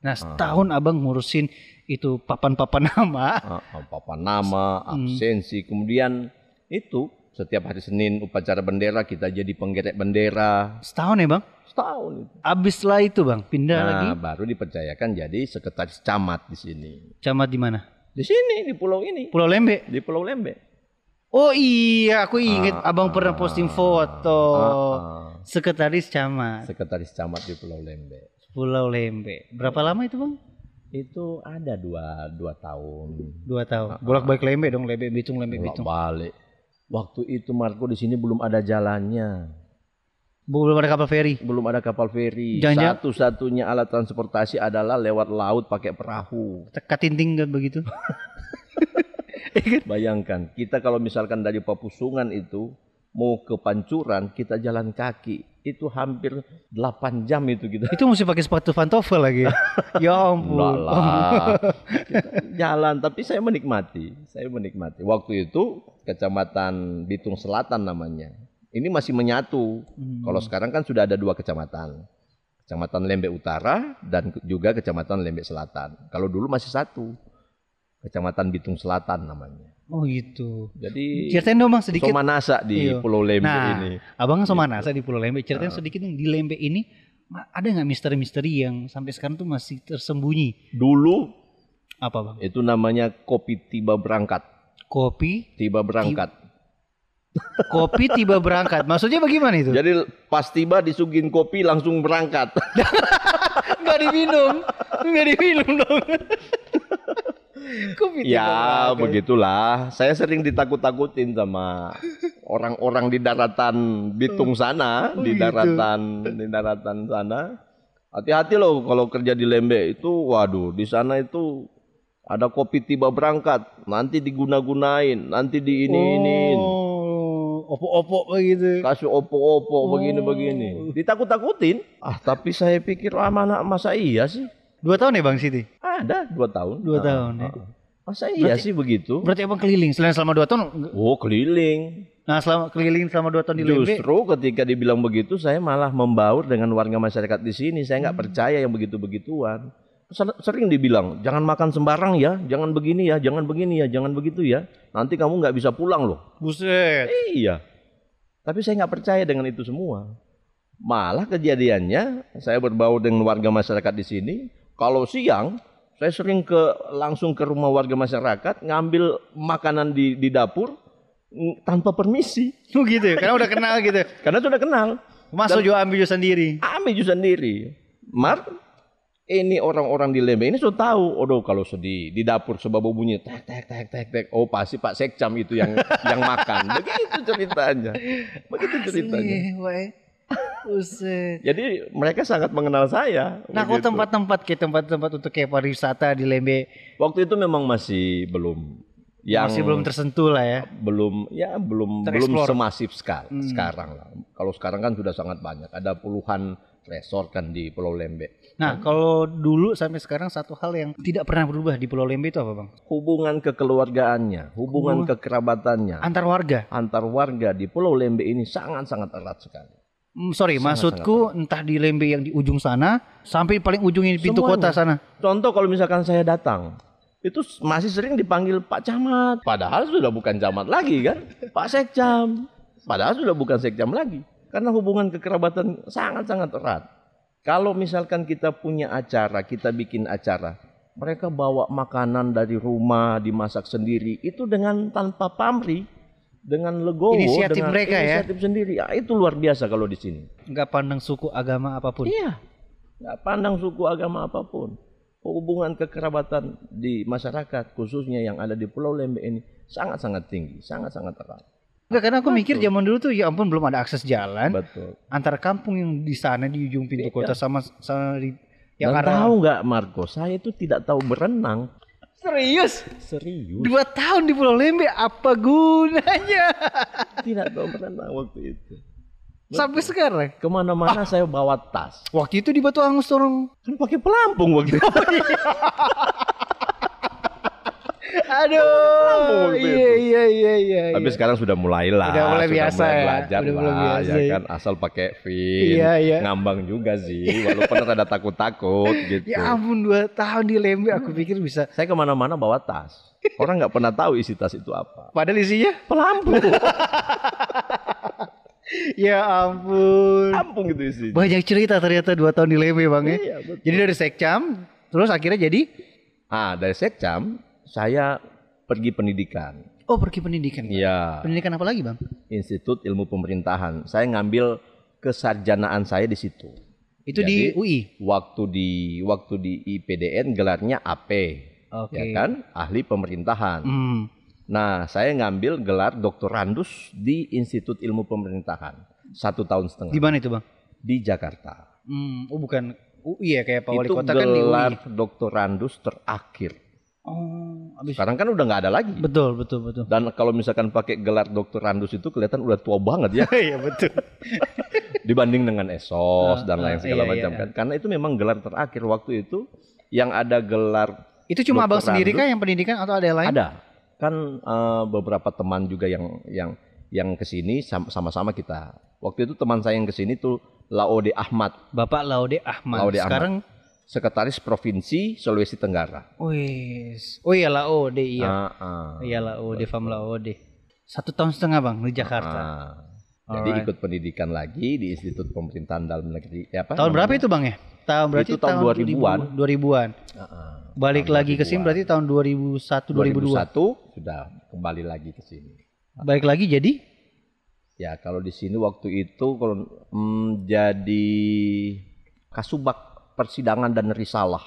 Nah setahun abang ngurusin itu papan-papan nama. Ah, ah, Papa nama, Hmm. absensi, kemudian itu setiap hari Senin upacara bendera kita jadi penggerek bendera Setahun ya bang? setahun itu. Abis lah itu bang, pindah lagi. Nah, baru dipercayakan jadi sekretaris camat di sini. Camat di mana? Di sini di pulau ini, Pulau Lembe. di Pulau Lembe. Oh iya, aku inget Ah, abang pernah posting foto. Ah, ah. Sekretaris camat Sekretaris camat di Pulau Lembe. Pulau Lembe. Berapa lama itu bang? Itu ada dua dua tahun. Dua tahun. Bolak balik Lembe dong, Lembe Bitung, Lembe Bolak Bitung. balik. Waktu itu Marco di sini belum ada jalannya, Belum ada kapal feri. belum ada kapal feri. Satu-satunya alat transportasi adalah lewat laut pakai perahu. Katinting kan begitu. Bayangkan, kita kalau misalkan dari Papusungan itu mau ke Pancuran, kita jalan kaki. Itu hampir 8 jam itu kita. itu mesti pakai sepatu pantofel lagi. ya ampun. Lah. Kita jalan, tapi saya menikmati. Saya menikmati. Waktu itu Kecamatan Bitung Selatan namanya. Ini masih menyatu. Hmm. Kalau sekarang kan sudah ada dua kecamatan. Kecamatan Lembe Utara dan juga Kecamatan Lembe Selatan. Kalau dulu masih satu. Kecamatan Bitung Selatan namanya. Oh gitu. Jadi Ceritain dong bang sedikit. Somanasa di Iya. Pulau Lembe Nah, ini. abang kan Somanasa di Pulau Lembe. Ceritain Ah. sedikit dong di Lembe ini ada nggak misteri-misteri yang sampai sekarang tuh masih tersembunyi? Dulu Apa bang? itu namanya kopi tiba berangkat. Kopi, Tiba berangkat. kopi tiba berangkat. Maksudnya bagaimana itu? Jadi pas tiba disugin kopi langsung berangkat. Nggak diminum, nggak diminum dong. tiba ya begitulah. Saya sering ditakut-takutin sama orang-orang di daratan Bitung sana, Oh, di gitu. daratan di daratan sana. Hati-hati loh kalau kerja di Lembe itu, waduh, di sana itu ada kopi tiba berangkat, nanti diguna-gunain, nanti di ini iniin. Oh, opo-opo begitu. kasih opo-opo Oh. begini-begini. Ditakut-takutin. Ah, tapi saya pikir ah, mana masa iya sih? Dua tahun ya bang Siti? Ada dua tahun. Dua Ah, tahun ya. ah. Masa iya Berarti- sih begitu? Berarti abang keliling selain selama dua tahun. Oh keliling. Nah, selama keliling selama dua tahun di Lembe, Justru ketika dibilang begitu, saya malah membaur dengan warga masyarakat di sini. Saya nggak percaya yang begitu-begituan. Ser- Sering dibilang, jangan makan sembarang ya, jangan begini ya, jangan begini ya, jangan begitu ya. Nanti kamu nggak bisa pulang loh. buset. Iya. Tapi saya nggak percaya dengan itu semua. Malah kejadiannya, saya berbaur dengan warga masyarakat di sini. Kalau siang, saya sering ke langsung ke rumah warga masyarakat, ngambil makanan di, di dapur tanpa permisi. Oh gitu ya, karena udah kenal gitu. Karena sudah kenal. Masuk juga ambil juga sendiri. Ambil juga sendiri. Mar, ini orang-orang di Lembe ini sudah tahu. Aduh kalau sedih di dapur sebab bunyi tek tek tek tek tek. Oh pasti Pak Sekcam itu yang yang makan. Begitu ceritanya. Begitu ceritanya. Asli, Jadi mereka sangat mengenal saya. Nah, begitu. tempat-tempat kayak tempat-tempat untuk kayak pariwisata di Lembe waktu itu memang masih belum yang masih belum tersentuh lah ya. belum ya belum belum semasif sekali Hmm. sekarang lah. Kalau sekarang kan sudah sangat banyak. Ada puluhan resort kan di Pulau Lembe. Nah, kalau dulu sampai sekarang satu hal yang tidak pernah berubah di Pulau Lembe itu apa, Bang? Hubungan kekeluargaannya, hubungan kekerabatannya Antar warga. antar warga di Pulau Lembe ini sangat-sangat erat sekali. Hmm, sorry, Sangat, maksudku entah di Lembe yang di ujung sana sampai paling ujung ini pintu Semuanya. kota sana. Contoh kalau misalkan saya datang, itu masih sering dipanggil Pak Camat. Padahal sudah bukan camat lagi kan, Pak Sekcam. Padahal sudah bukan Sekcam lagi. Karena hubungan kekerabatan sangat-sangat erat. Kalau misalkan kita punya acara, kita bikin acara, mereka bawa makanan dari rumah dimasak sendiri itu dengan tanpa pamrih, dengan legowo, Inisiatif dengan mereka ya? inisiatif sendiri. Ah, itu luar biasa kalau di sini. Enggak pandang suku, agama apa pun. Iya, nggak pandang suku agama apa pun. Hubungan kekerabatan di masyarakat khususnya yang ada di Pulau Lembe ini sangat-sangat tinggi, sangat-sangat erat. Enggak, karena aku mikir Betul. zaman dulu tuh ya ampun belum ada akses jalan Betul. antara kampung yang di sana di ujung pintu Iya. kota sama sama di yang Dan arah tahu nggak Marco, saya itu tidak tahu berenang. Serius? Serius, dua tahun di Pulau Lembe apa gunanya? Tidak tahu berenang waktu itu. sampai sekarang? Ke mana-mana saya bawa tas. waktu itu di Batu Angus orang Kan pakai pelampung waktu itu. aduh iya itu. iya iya iya Tapi iya. sekarang sudah mulai lah. Udah mulai biasa ya, belajar udah mulai lah, biasa ya ya. kan. Asal pakai fin. Iya, iya. Ngambang juga sih. Walaupun ada takut-takut gitu. ya ampun dua tahun di Lembe aku pikir bisa Saya ke mana-mana bawa tas. Orang nggak pernah tahu isi tas itu apa. padahal isinya Pelampung. ya ampun Pelampung itu isinya. banyak cerita ternyata dua tahun di Lembe bang ya Iya, betul. jadi dari Sekcam terus akhirnya jadi Ah, dari Sekcam saya pergi pendidikan. oh pergi pendidikan. Iya, pendidikan apa lagi bang Institut Ilmu Pemerintahan. Saya ngambil kesarjanaan saya di situ. itu di Jadi, UI Waktu di waktu di IPDN gelarnya AP, oke ya kan? Ahli pemerintahan. Hmm. Nah, saya ngambil gelar doktorandus di Institut Ilmu Pemerintahan satu tahun setengah di mana itu bang di Jakarta. Hmm, oh bukan UI ya kayak Pak Wali itu Kota kan di UI. gelar doktorandus terakhir. Oh, habis. Sekarang kan udah nggak ada lagi. Betul, betul, betul. Dan kalau misalkan pakai gelar doktorandus itu kelihatan udah tua banget ya Iya betul. dibanding dengan esos Ah, dan lain ah, segala iya, macam iya. kan. Karena itu memang gelar terakhir waktu itu yang ada gelar Itu cuma abang sendiri kah yang pendidikan atau ada yang lain? ada. Kan eh, beberapa teman juga yang yang yang ke sini sam- sama-sama kita. Waktu itu teman saya yang ke sini tuh Laode Ahmad, Bapak Laude Ahmad. Laude Ahmad. Sekretaris provinsi Sulawesi Tenggara. wis. Oh iya Laude iya. Ah, ah. Iya Laude, Fam Laude. Satu tahun setengah bang di Jakarta. Ah. Jadi Alright. ikut pendidikan lagi di Institut Pemerintahan Dalam Negeri. Ya, apa Tahun berapa itu bang ya? Tahun berarti Itu tahun 2000-an. 2000-an. Ah, ah. Balik Tahun lagi ke sini 2000-an. berarti tahun 2001 2002. 2001 sudah kembali lagi ke sini. Balik lagi jadi Ya kalau di sini waktu itu kalau mm, jadi kasubag persidangan dan risalah,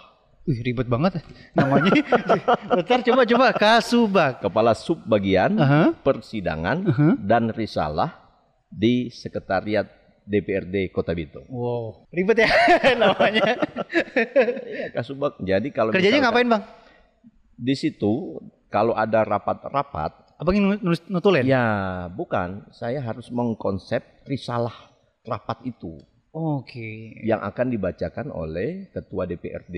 Wih ribet banget ya namanya. Bentar coba coba Kasubag. kepala sub bagian Aha. persidangan Aha. dan risalah di sekretariat DPRD Kota Bitung. Wow, ribet ya namanya. Iya, kasubag. Jadi kalau Kerjanya misalkan ngapain bang? Di situ kalau ada rapat-rapat, Abang ingin nulis nutulen? ya bukan, saya harus mengkonsep risalah rapat itu. Oke. yang akan dibacakan oleh ketua DPRD.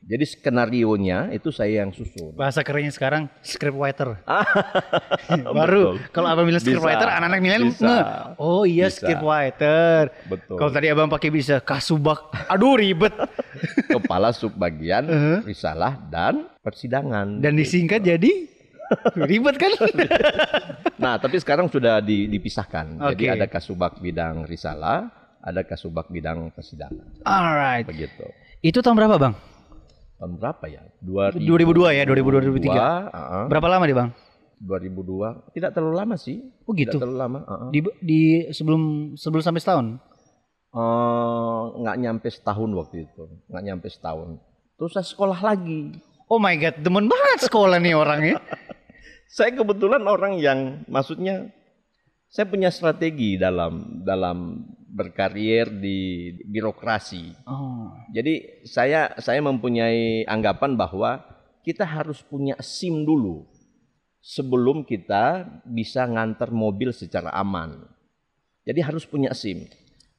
Jadi skenario-nya itu saya yang susun. Bahasa kerennya sekarang script writer. Betul. Baru kalau abang bilang script Bisa, writer, anak-anak milenial. Oh iya Bisa. script writer. Betul. Kalau tadi abang pakai bisa kasubag, aduh ribet. Kepala subbagian Uh-huh. risalah dan persidangan. Dan disingkat jadi ribet kan? Nah, tapi sekarang sudah di- dipisahkan. Jadi Oke. ada kasubag bidang risalah, ada kasubag bidang persidangan. Alright. Begitu. Itu tahun berapa bang? Tahun berapa ya? 2000 2002 ya, 2002 2003. uh-uh. Berapa lama deh bang? 2002. Tidak terlalu lama sih. Oh gitu. Tidak terlalu lama. uh-uh. Di, di sebelum sebelum sampai setahun. Eh, nggak nyampe setahun waktu itu. Nggak nyampe setahun. Terus saya sekolah lagi. Oh my god, demen banget sekolah nih orangnya. Saya kebetulan orang yang maksudnya saya punya strategi dalam dalam berkarier di birokrasi. Oh. Jadi saya saya mempunyai anggapan bahwa kita harus punya SIM dulu sebelum kita bisa ngantar mobil secara aman. Jadi harus punya SIM.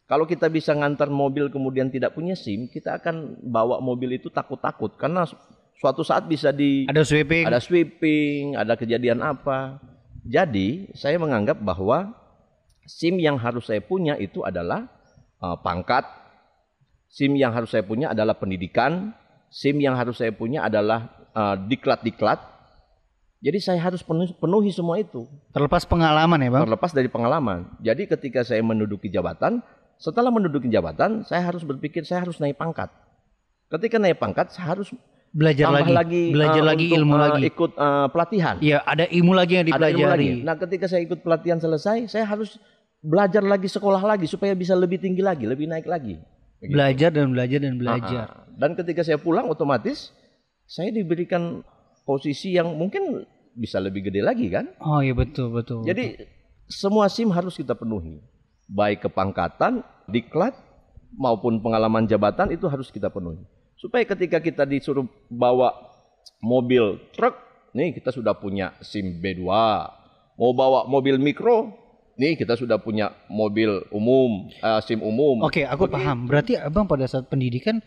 Kalau kita bisa ngantar mobil kemudian tidak punya SIM, kita akan bawa mobil itu takut-takut karena suatu saat bisa di Ada sweeping. ada sweeping, ada kejadian apa. Jadi saya menganggap bahwa SIM yang harus saya punya itu adalah uh, pangkat, SIM yang harus saya punya adalah pendidikan, SIM yang harus saya punya adalah uh, diklat-diklat. Jadi saya harus penuhi, penuhi semua itu, Terlepas pengalaman ya bang. terlepas dari pengalaman. Jadi ketika saya menduduki jabatan, setelah menduduki jabatan, saya harus berpikir saya harus naik pangkat. Ketika naik pangkat, saya harus Belajar tambah lagi, lagi, belajar uh, lagi untuk, ilmu uh, lagi. ikut uh, pelatihan. Iya, ada ilmu lagi yang Ada ilmu lagi. dipelajari. Nah, ketika saya ikut pelatihan selesai, saya harus belajar lagi sekolah lagi supaya bisa lebih tinggi lagi, lebih naik lagi. Begitu. Belajar dan belajar dan belajar. Ah, ah. Dan ketika saya pulang otomatis saya diberikan posisi yang mungkin bisa lebih gede lagi kan. Oh iya betul betul. Jadi semua SIM harus kita penuhi. Baik kepangkatan, diklat maupun pengalaman jabatan itu harus kita penuhi. Supaya ketika kita disuruh bawa mobil truk, nih kita sudah punya SIM B2. Mau bawa mobil mikro, nih kita sudah punya mobil umum, eh, SIM umum. Oke, aku paham. Berarti abang pada saat pendidikan,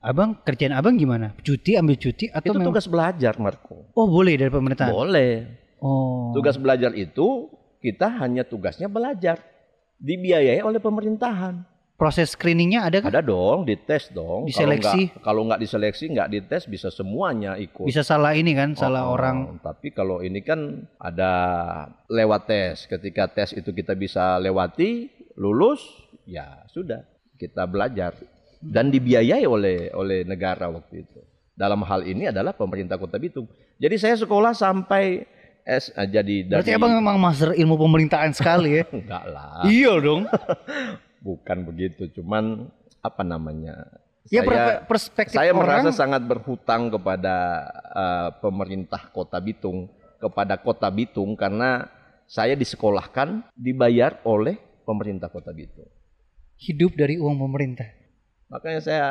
abang kerjaan abang gimana? Cuti, ambil cuti atau Itu memang? tugas belajar, Marco. Oh boleh dari pemerintahan. Boleh. Oh. Tugas belajar itu kita hanya tugasnya belajar. Dibiayai oleh pemerintahan. Proses screeningnya ada kan? Ada dong, dites dong. Diseleksi? Kalau nggak, diseleksi, nggak dites, bisa semuanya ikut. Bisa salah ini kan, salah Oh, orang. Tapi kalau ini kan ada lewat tes. Ketika tes itu kita bisa lewati, lulus, ya sudah kita belajar dan dibiayai oleh oleh negara waktu itu. Dalam hal ini adalah pemerintah Kota Bitung. Jadi saya sekolah sampai S eh, jadi dari Berarti abang memang master ilmu pemerintahan sekali ya? enggak lah. iya dong. Bukan begitu, cuman apa namanya? Ya saya per- perspektif saya orang. merasa sangat berhutang kepada eh, pemerintah Kota Bitung, kepada Kota Bitung karena saya disekolahkan dibayar oleh pemerintah Kota Bitung. hidup dari uang pemerintah. Makanya saya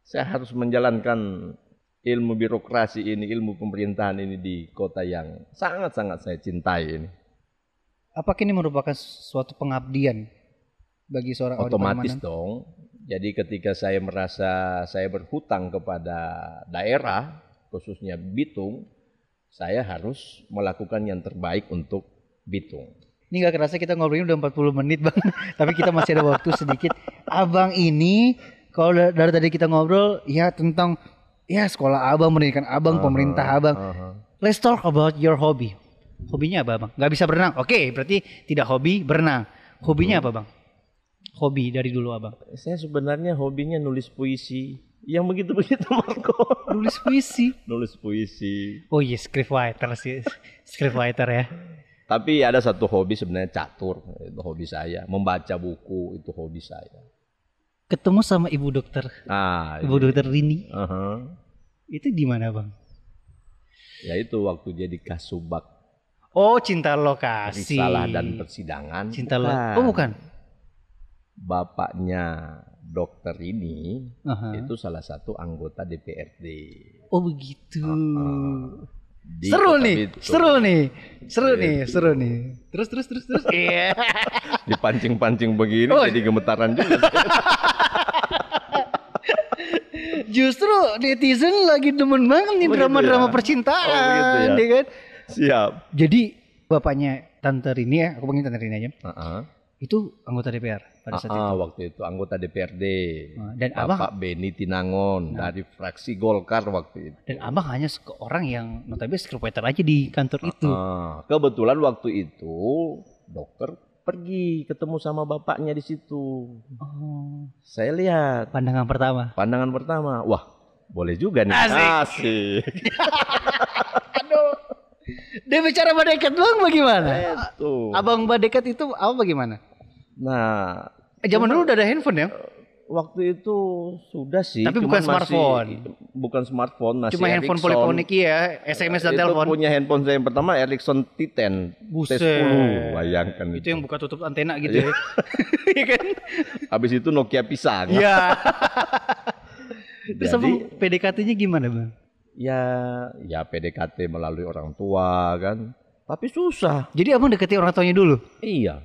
saya harus menjalankan ilmu birokrasi ini, ilmu pemerintahan ini di kota yang sangat-sangat saya cintai ini. Apakah ini merupakan suatu pengabdian bagi seorang Otomatis Parmanan? dong. Jadi ketika saya merasa saya berhutang kepada daerah, khususnya Bitung, saya harus melakukan yang terbaik untuk Bitung. Ini gak kerasa kita ngobrolin udah 40 menit bang Tapi kita masih ada waktu sedikit Abang ini Kalau da- dari tadi kita ngobrol Ya tentang Ya sekolah abang, pendidikan abang, pemerintah abang Aha. Let's talk about your hobby Hobinya apa bang? Gak bisa berenang Oke berarti tidak hobi berenang Hobinya apa bang? Hobi dari dulu abang Saya sebenarnya hobinya nulis puisi. Yang begitu-begitu Marco. Nulis puisi nulis puisi. Oh iya script writer sih Script writer ya Tapi ada satu hobi sebenarnya catur, itu hobi saya. Membaca buku itu hobi saya. Ketemu sama ibu dokter Nah, Ibu dokter Rini aha. Itu di mana bang? ya itu waktu jadi kasubag Oh cinta lokasi risalah dan persidangan. Cinta lo Bukan. Oh bukan Bapaknya dokter ini Aha. itu salah satu anggota DPRD. Oh begitu. Di seru nih, Bitung. seru nih, seru nih, Gitu. seru nih. Terus terus terus terus. Iya. Dipancing-pancing begini Oh. jadi gemetaran juga. Justru netizen lagi demen banget nih Oh, gitu drama-drama ya? percintaan, Oh, begitu ya? ya kan? Siap. Jadi bapaknya tante Rini ya, aku panggil tante Rini aja. Heeh. Itu anggota DPR pada saat Ah, itu. waktu itu anggota DPRD. Ah, Dan abang Bapak Beni Tinangon Nah. dari fraksi Golkar waktu itu. dan abang hanya seorang yang notabene sekretar aja di kantor itu. Ah, kebetulan waktu itu dokter pergi ketemu sama bapaknya di situ. Oh, Saya lihat pandangan pertama. pandangan pertama, wah boleh juga nih. Asik. Asik. Aduh. Dia bicara badekat bang bagaimana? Itu. Abang badekat itu apa bagaimana? Nah, Eh, Zaman dulu udah ada handphone ya? waktu itu sudah sih. Tapi bukan masih- smartphone. Bukan smartphone, masih Cuma handphone Ericsson. poliponik ya, SMS dan itu telepon. punya handphone saya yang pertama Ericsson T10 Buset. T10 bayangkan Itu yang buka tutup antena gitu ya. Iya kan? habis itu Nokia pisang Iya. Terus jadi PDKT-nya gimana bang? ya ya PDKT melalui orang tua kan tapi susah Jadi abang deketi orang tuanya dulu? iya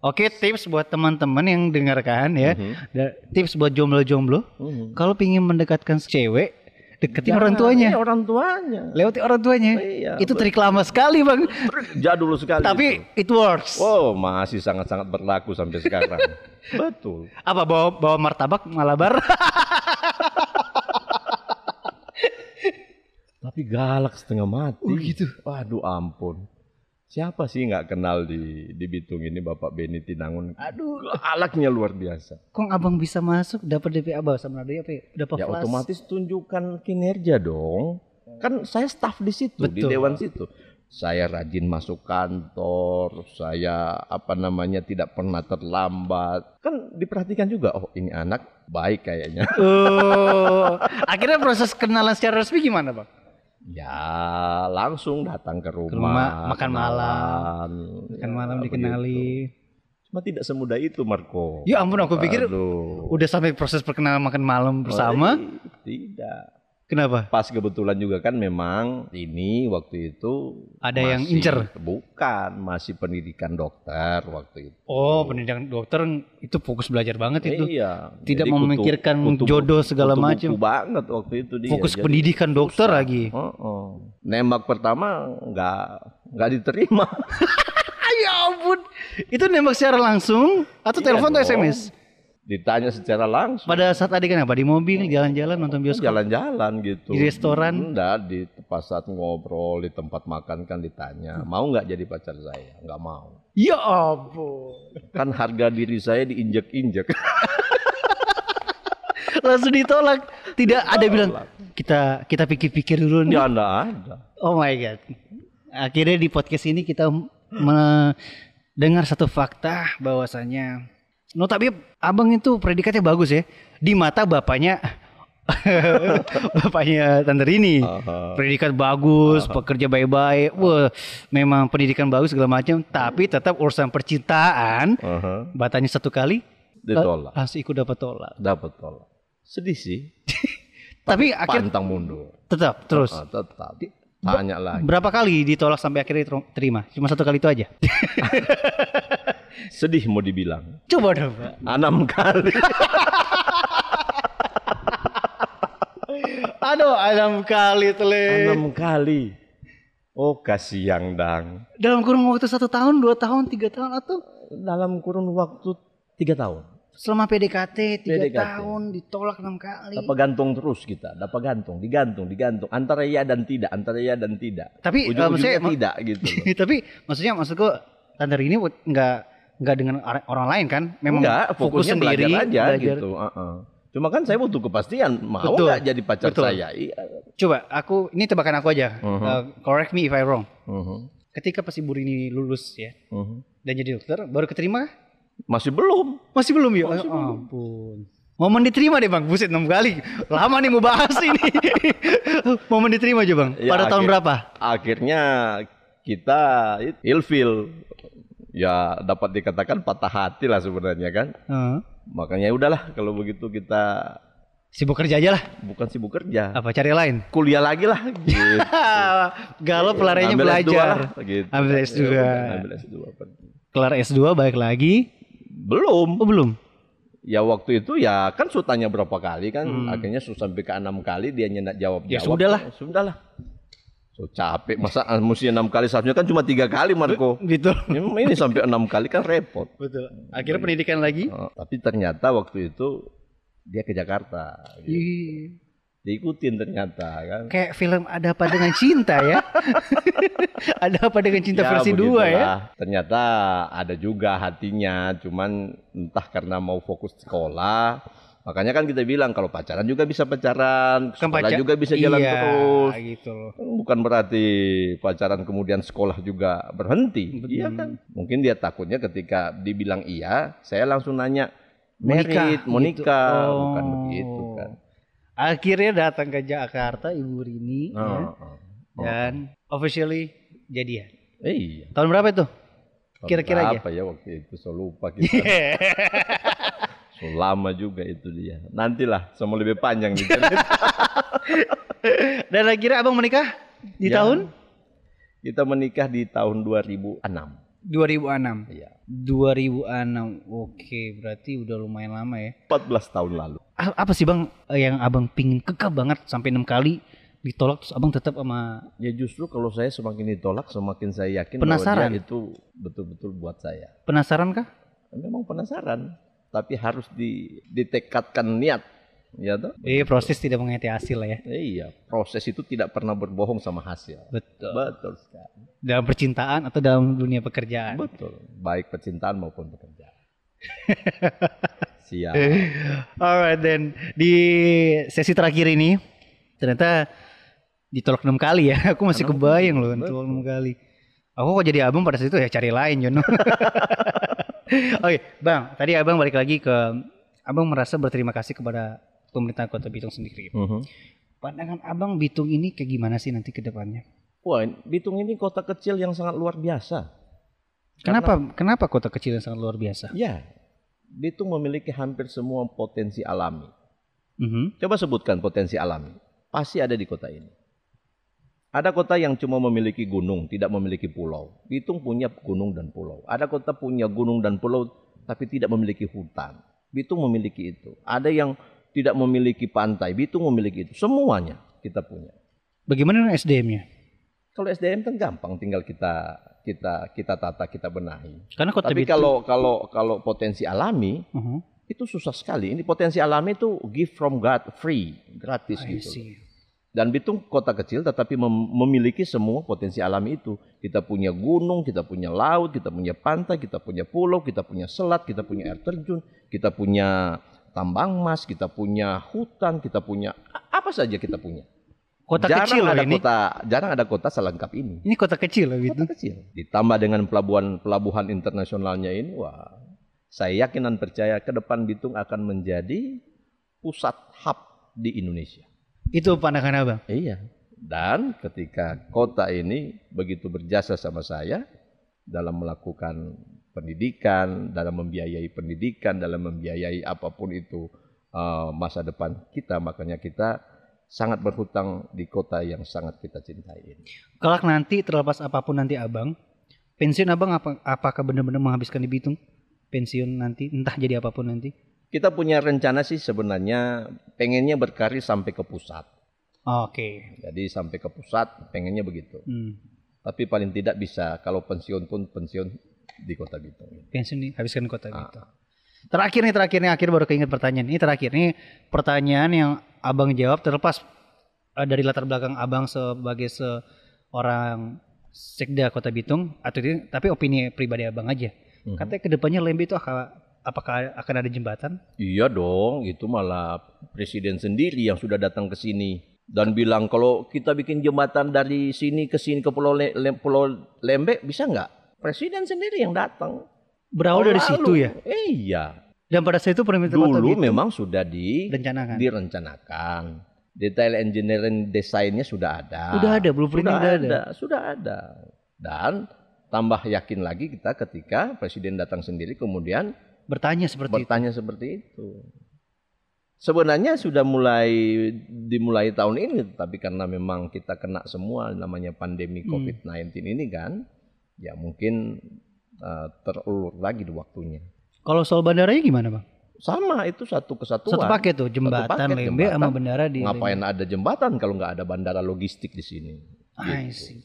Oke tips buat teman-teman yang dengarkan ya. Mhm. Da- Tips buat jomblo-jomblo. Mhm. Kalau pingin mendekatkan cewek, deketin Jangan, orang tuanya. iya, orang tuanya Lewati orang tuanya. iya Itu trik lama sekali bang. jadul sekali Tapi itu. it works. oh masih sangat-sangat berlaku sampai sekarang betul Apa bawa bawa martabak malabar? tapi galak setengah mati Oh, gitu. waduh ampun siapa sih nggak kenal di di Bitung ini Bapak Beni Tinangun Aduh. galaknya luar biasa Kok abang bisa masuk dapat DPA bawah sama Nado apa ya? Dapat ya flash. otomatis tunjukkan kinerja dong kan saya staf di situ di Betul. dewan situ saya rajin masuk kantor saya apa namanya tidak pernah terlambat kan diperhatikan juga oh ini anak baik kayaknya Oh, akhirnya proses kenalan secara resmi gimana bang? Ya langsung datang ke rumah, rumah, makan kenalan. Makan Ya, malam begitu. dikenali. cuma tidak semudah itu Marco Ya ampun, aku pikir Aduh. udah sampai proses perkenalan makan malam bersama. Oh, tidak Kenapa? pas kebetulan juga kan memang ini waktu itu Ada yang masih- incer? bukan masih pendidikan dokter waktu itu Oh, pendidikan dokter itu fokus belajar banget itu. iya Tidak Jadi memikirkan kutu- kutu- jodoh segala macam. banget waktu itu dia Fokus Jadi pendidikan dokter susah. lagi. Oh, oh. nembak pertama nggak nggak diterima Ya ampun. Itu nembak secara langsung atau Iya telepon atau. SMS? Ditanya secara langsung Pada saat adik apa? Di mobil, jalan-jalan, nonton bioskop. jalan-jalan gitu Di restoran? enggak di pas saat ngobrol di tempat makan kan ditanya mau nggak jadi pacar saya nggak mau Ya ampun. kan harga diri saya diinjek-injek Langsung ditolak. Tidak ada bilang kita kita pikir-pikir dulu nih. ya enggak ada Oh my god. Akhirnya di podcast ini kita mendengar satu fakta bahwasanya notabene abang itu predikatnya bagus ya. Di mata bapaknya bapaknya Tante Rini. Aha. Predikat bagus, pekerja baik-baik. Wah, memang pendidikan bagus segala macam, tapi tetap urusan percintaan Aha. batanya satu kali ditolak langsung ikut dapat tolak. dapat tolak sedih sih Tapi akhir pantang mundur tetap terus. Ah, tetap tanya lagi Berapa kali ditolak sampai akhirnya ter- terima? Cuma satu kali itu aja. sedih mau dibilang Coba dong, Pak. enam kali Aduh, enam kali tele. enam kali oh kasihan dang Dalam kurun waktu satu tahun, dua tahun, tiga tahun atau dalam kurun waktu tiga tahun selama PDKT tiga PDKT. tahun ditolak enam kali. dapat gantung terus kita dapat gantung digantung digantung antara ya dan tidak antara ya dan tidak Tapi eh, ujung-ujungnya maksudnya tidak gitu loh. tapi maksudnya maksudku Tante ini nggak nggak dengan orang lain kan? Memang Enggak, fokus fokusnya sendiri belajar aja belajar. gitu. uh-uh. Cuma kan saya butuh kepastian, mau nggak jadi pacar betul. saya? Iya. Coba aku ini tebakan aku aja. Mhm. Uh, correct me if I wrong. Mhm, Ketika pas Ibu Rini lulus ya mhm. dan jadi dokter, baru keterima? Masih belum. Masih belum ya? Masih Oh, belum. ampun. Momen diterima deh bang, buset 6 kali. Lama nih mau bahas ini. Momen diterima aja bang. Ya, Pada tahun akhir- berapa? Akhirnya kita it- ilfil. Ya dapat dikatakan patah hati lah sebenarnya kan. Heeh. Makanya ya udahlah kalau begitu kita Sibuk kerja aja lah. bukan sibuk kerja, Apa cari lain? kuliah lagi lah. Gitu. Galau pelariannya S2 belajar. lah, gitu. Ambil S2. Ya udah, ambil S2 pergi. Kelar S2 balik lagi. Belum. Oh belum. Ya waktu itu ya kan su tanya berapa kali kan, Hmm. akhirnya su sampai ke enam kali dia nyendak jawab Ya jawab. sudahlah. Sudahlah. So capek masa ah, mesti enam kali seharusnya kan cuma tiga kali Marco. Gitu. Ini ini sampai enam kali kan repot. Betul. Akhirnya pendidikan lagi. Oh, tapi ternyata waktu itu dia ke Jakarta. gitu. Diikutin ternyata kan. Kayak film ada apa dengan cinta ya? ada apa dengan cinta Ya, versi 2 ya? Ternyata ada juga hatinya, cuman entah karena mau fokus sekolah. Makanya kan kita bilang kalau pacaran juga bisa pacaran, Kan sekolah pacar- juga bisa jalan iya, terus. gitu loh. Kan Bukan berarti pacaran kemudian sekolah juga berhenti. Betul. Iya kan? Mungkin dia takutnya ketika dibilang iya, saya langsung nanya Mau nikah, merit, mau gitu. Oh. bukan begitu kan. Akhirnya datang ke Jakarta Ibu Rini ya, Oh, oh. dan officially jadian. Eh, iya. Tahun berapa itu? Kira-kira aja. Apa ya waktu itu? So lupa kita. So lama juga itu dia. Nantilah, semua lebih panjang nih. dan akhirnya abang menikah di Ya. tahun Kita menikah di tahun 2006. 2006. Iya. 2006. Oke, berarti udah lumayan lama ya. 14 tahun lalu. A- Apa sih bang eh, yang abang pingin kekeh banget sampai enam kali ditolak terus abang tetap sama Ya justru kalau saya semakin ditolak, semakin saya yakin Penasaran? bahwa dia itu betul-betul buat saya. penasaran kah? Memang penasaran, tapi harus di, ditekatkan niat. Ya toh? Eh proses tidak mengerti hasil lah ya. Iya, proses itu tidak pernah berbohong sama hasil. Betul. Betul sekali. Dalam percintaan atau dalam dunia pekerjaan. Betul. Baik percintaan maupun pekerjaan. Siap. Alright then di sesi terakhir ini ternyata ditolak enam kali ya. Aku masih kebayang loh ditolak enam kali. Aku kok jadi abang pada saat itu ya cari lain Jono. Oke, Bang, tadi Abang balik lagi ke Abang merasa berterima kasih kepada pemerintah Kota Bitung sendiri. Mhm. Pandangan Abang Bitung ini kayak gimana sih nanti ke depannya? Wah, Bitung ini kota kecil yang sangat luar biasa. Kenapa kenapa kota kecil yang sangat luar biasa? Ya, Bitung memiliki hampir semua potensi alami. Mhm. Coba sebutkan potensi alami. Pasti ada di kota ini. Ada kota yang cuma memiliki gunung, tidak memiliki pulau. Bitung punya gunung dan pulau. Ada kota punya gunung dan pulau, tapi tidak memiliki hutan. Bitung memiliki itu. Ada yang tidak memiliki pantai. Bitung memiliki itu. Semuanya kita punya. Bagaimana dengan SDM-nya? Kalau SDM kan gampang, tinggal kita kita kita tata, kita benahi. Karena kota Tapi kalau kalau kalau potensi alami Mhm. itu susah sekali. Ini potensi alami itu gift from God, free, gratis I gitu. see. Dan Bitung kota kecil tetapi mem- memiliki semua potensi alami itu. Kita punya gunung, kita punya laut, kita punya pantai, kita punya pulau, kita punya selat, kita punya air terjun, kita punya tambang emas, kita punya hutan, kita punya apa saja kita punya. Kota jarang kecil loh ada ini. kota, jarang ada kota selengkap ini. Ini kota kecil loh gitu. Kota kecil. Ditambah dengan pelabuhan pelabuhan internasionalnya ini, wah, saya yakin dan percaya ke depan Bitung akan menjadi pusat hub di Indonesia. Itu pandangan abang. Iya. Dan ketika kota ini begitu berjasa sama saya dalam melakukan pendidikan, dalam membiayai pendidikan, dalam membiayai apa pun itu eh, masa depan kita, makanya kita sangat berhutang di kota yang sangat kita cintai ini. Kalau nanti terlepas apa pun nanti abang, pensiun abang apa, apakah benar-benar menghabiskan di Bitung? Pensiun nanti, entah jadi apa pun nanti. Kita punya rencana sih sebenarnya pengennya berkarir sampai ke pusat. Oke. Jadi sampai ke pusat pengennya begitu. Hmm. Tapi paling tidak bisa kalau pensiun pun pensiun di kota Bitung. Pensiun nih, habiskan kota Ah. Bitung. Terakhir nih, terakhir nih, akhir baru keinget pertanyaan. Ini terakhir nih pertanyaan yang abang jawab terlepas eh, dari latar belakang abang sebagai seorang sekda kota Bitung atau tapi opini pribadi abang aja. Mhm. Katanya ke depannya Lembe itu akan, apakah akan ada jembatan? Iya dong, itu malah presiden sendiri yang sudah datang ke sini dan bilang kalau kita bikin jembatan dari sini ke sini ke Pulau Le- Le- Pulau Lembek bisa nggak? Presiden sendiri yang datang. Berawal dari Lalu. situ ya. Iya. Dan pada saat itu kota Dulu Bitung memang sudah di rencanakan. direncanakan. Detail engineering desainnya sudah ada. Udah ada, blueprintnya sudah udah ada. ada. Sudah ada. Dan tambah yakin lagi kita ketika presiden datang sendiri kemudian bertanya seperti itu. bertanya seperti itu. Sebenarnya sudah mulai dimulai tahun ini, tapi karena memang kita kena semua namanya pandemi Hmm. COVID-19 ini kan, ya mungkin uh, terulur lagi di waktunya. Kalau soal bandaranya gimana bang? sama itu satu kesatuan. Satu paket tuh jembatan paket, Lembe sama bendara di Ngapain ada jembatan kalau nggak ada bandara logistik di sini? Lembe. I Gitu. see.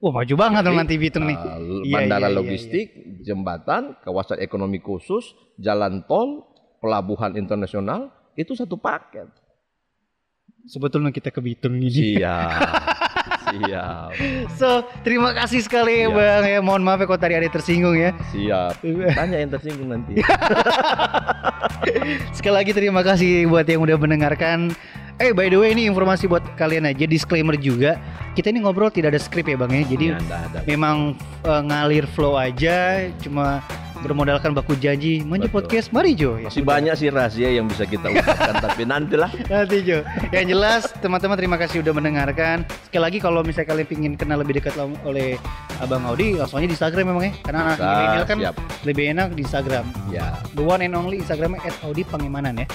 Wah maju banget Jadi, nanti Bitung nih. uh, Iya, bandara iya, iya, logistik, jembatan, kawasan ekonomi khusus, jalan tol, pelabuhan internasional itu satu paket. Sebetulnya kita ke Bitung ini. Siap. Siap. So terima kasih sekali ya Iya. bang ya. Mohon maaf ya kalau tadi ada yang tersinggung ya. Siap. Tanya yang tersinggung nanti. Sekali lagi terima kasih buat yang udah mendengarkan. Eh by the way ini informasi buat kalian aja disclaimer juga. Kita ini ngobrol tidak ada skrip ya bang ya. Jadi Ya, nggak ada. memang eh, ngalir flow aja. Cuma bermodalkan baku janji. Maju Betul. podcast mari Jo. Ya Masih banyak sih rahasia yang bisa kita ungkapkan tapi nantilah. Nanti Jo. Yang jelas teman-teman terima kasih udah mendengarkan. Sekali lagi kalau misalnya kalian ingin kenal lebih dekat oleh Abang Audi langsung aja di Instagram memang ya. Karena anak milenial kan siap. lebih enak di Instagram. Ya. The one and only Instagramnya Audi Pangemanan ya.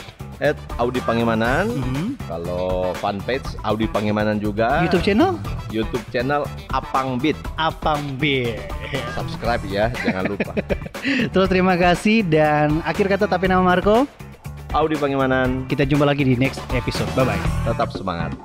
At Audi Pangemanan. Mhm. Kalau fanpage Audi Pangemanan juga. YouTube channel YouTube channel Apang Beat. Apang B. Subscribe ya, jangan lupa. Terus terima kasih dan akhir kata tapi nama Marco. Audi Pangemanan Kita jumpa lagi di next episode. Bye bye. tetap semangat.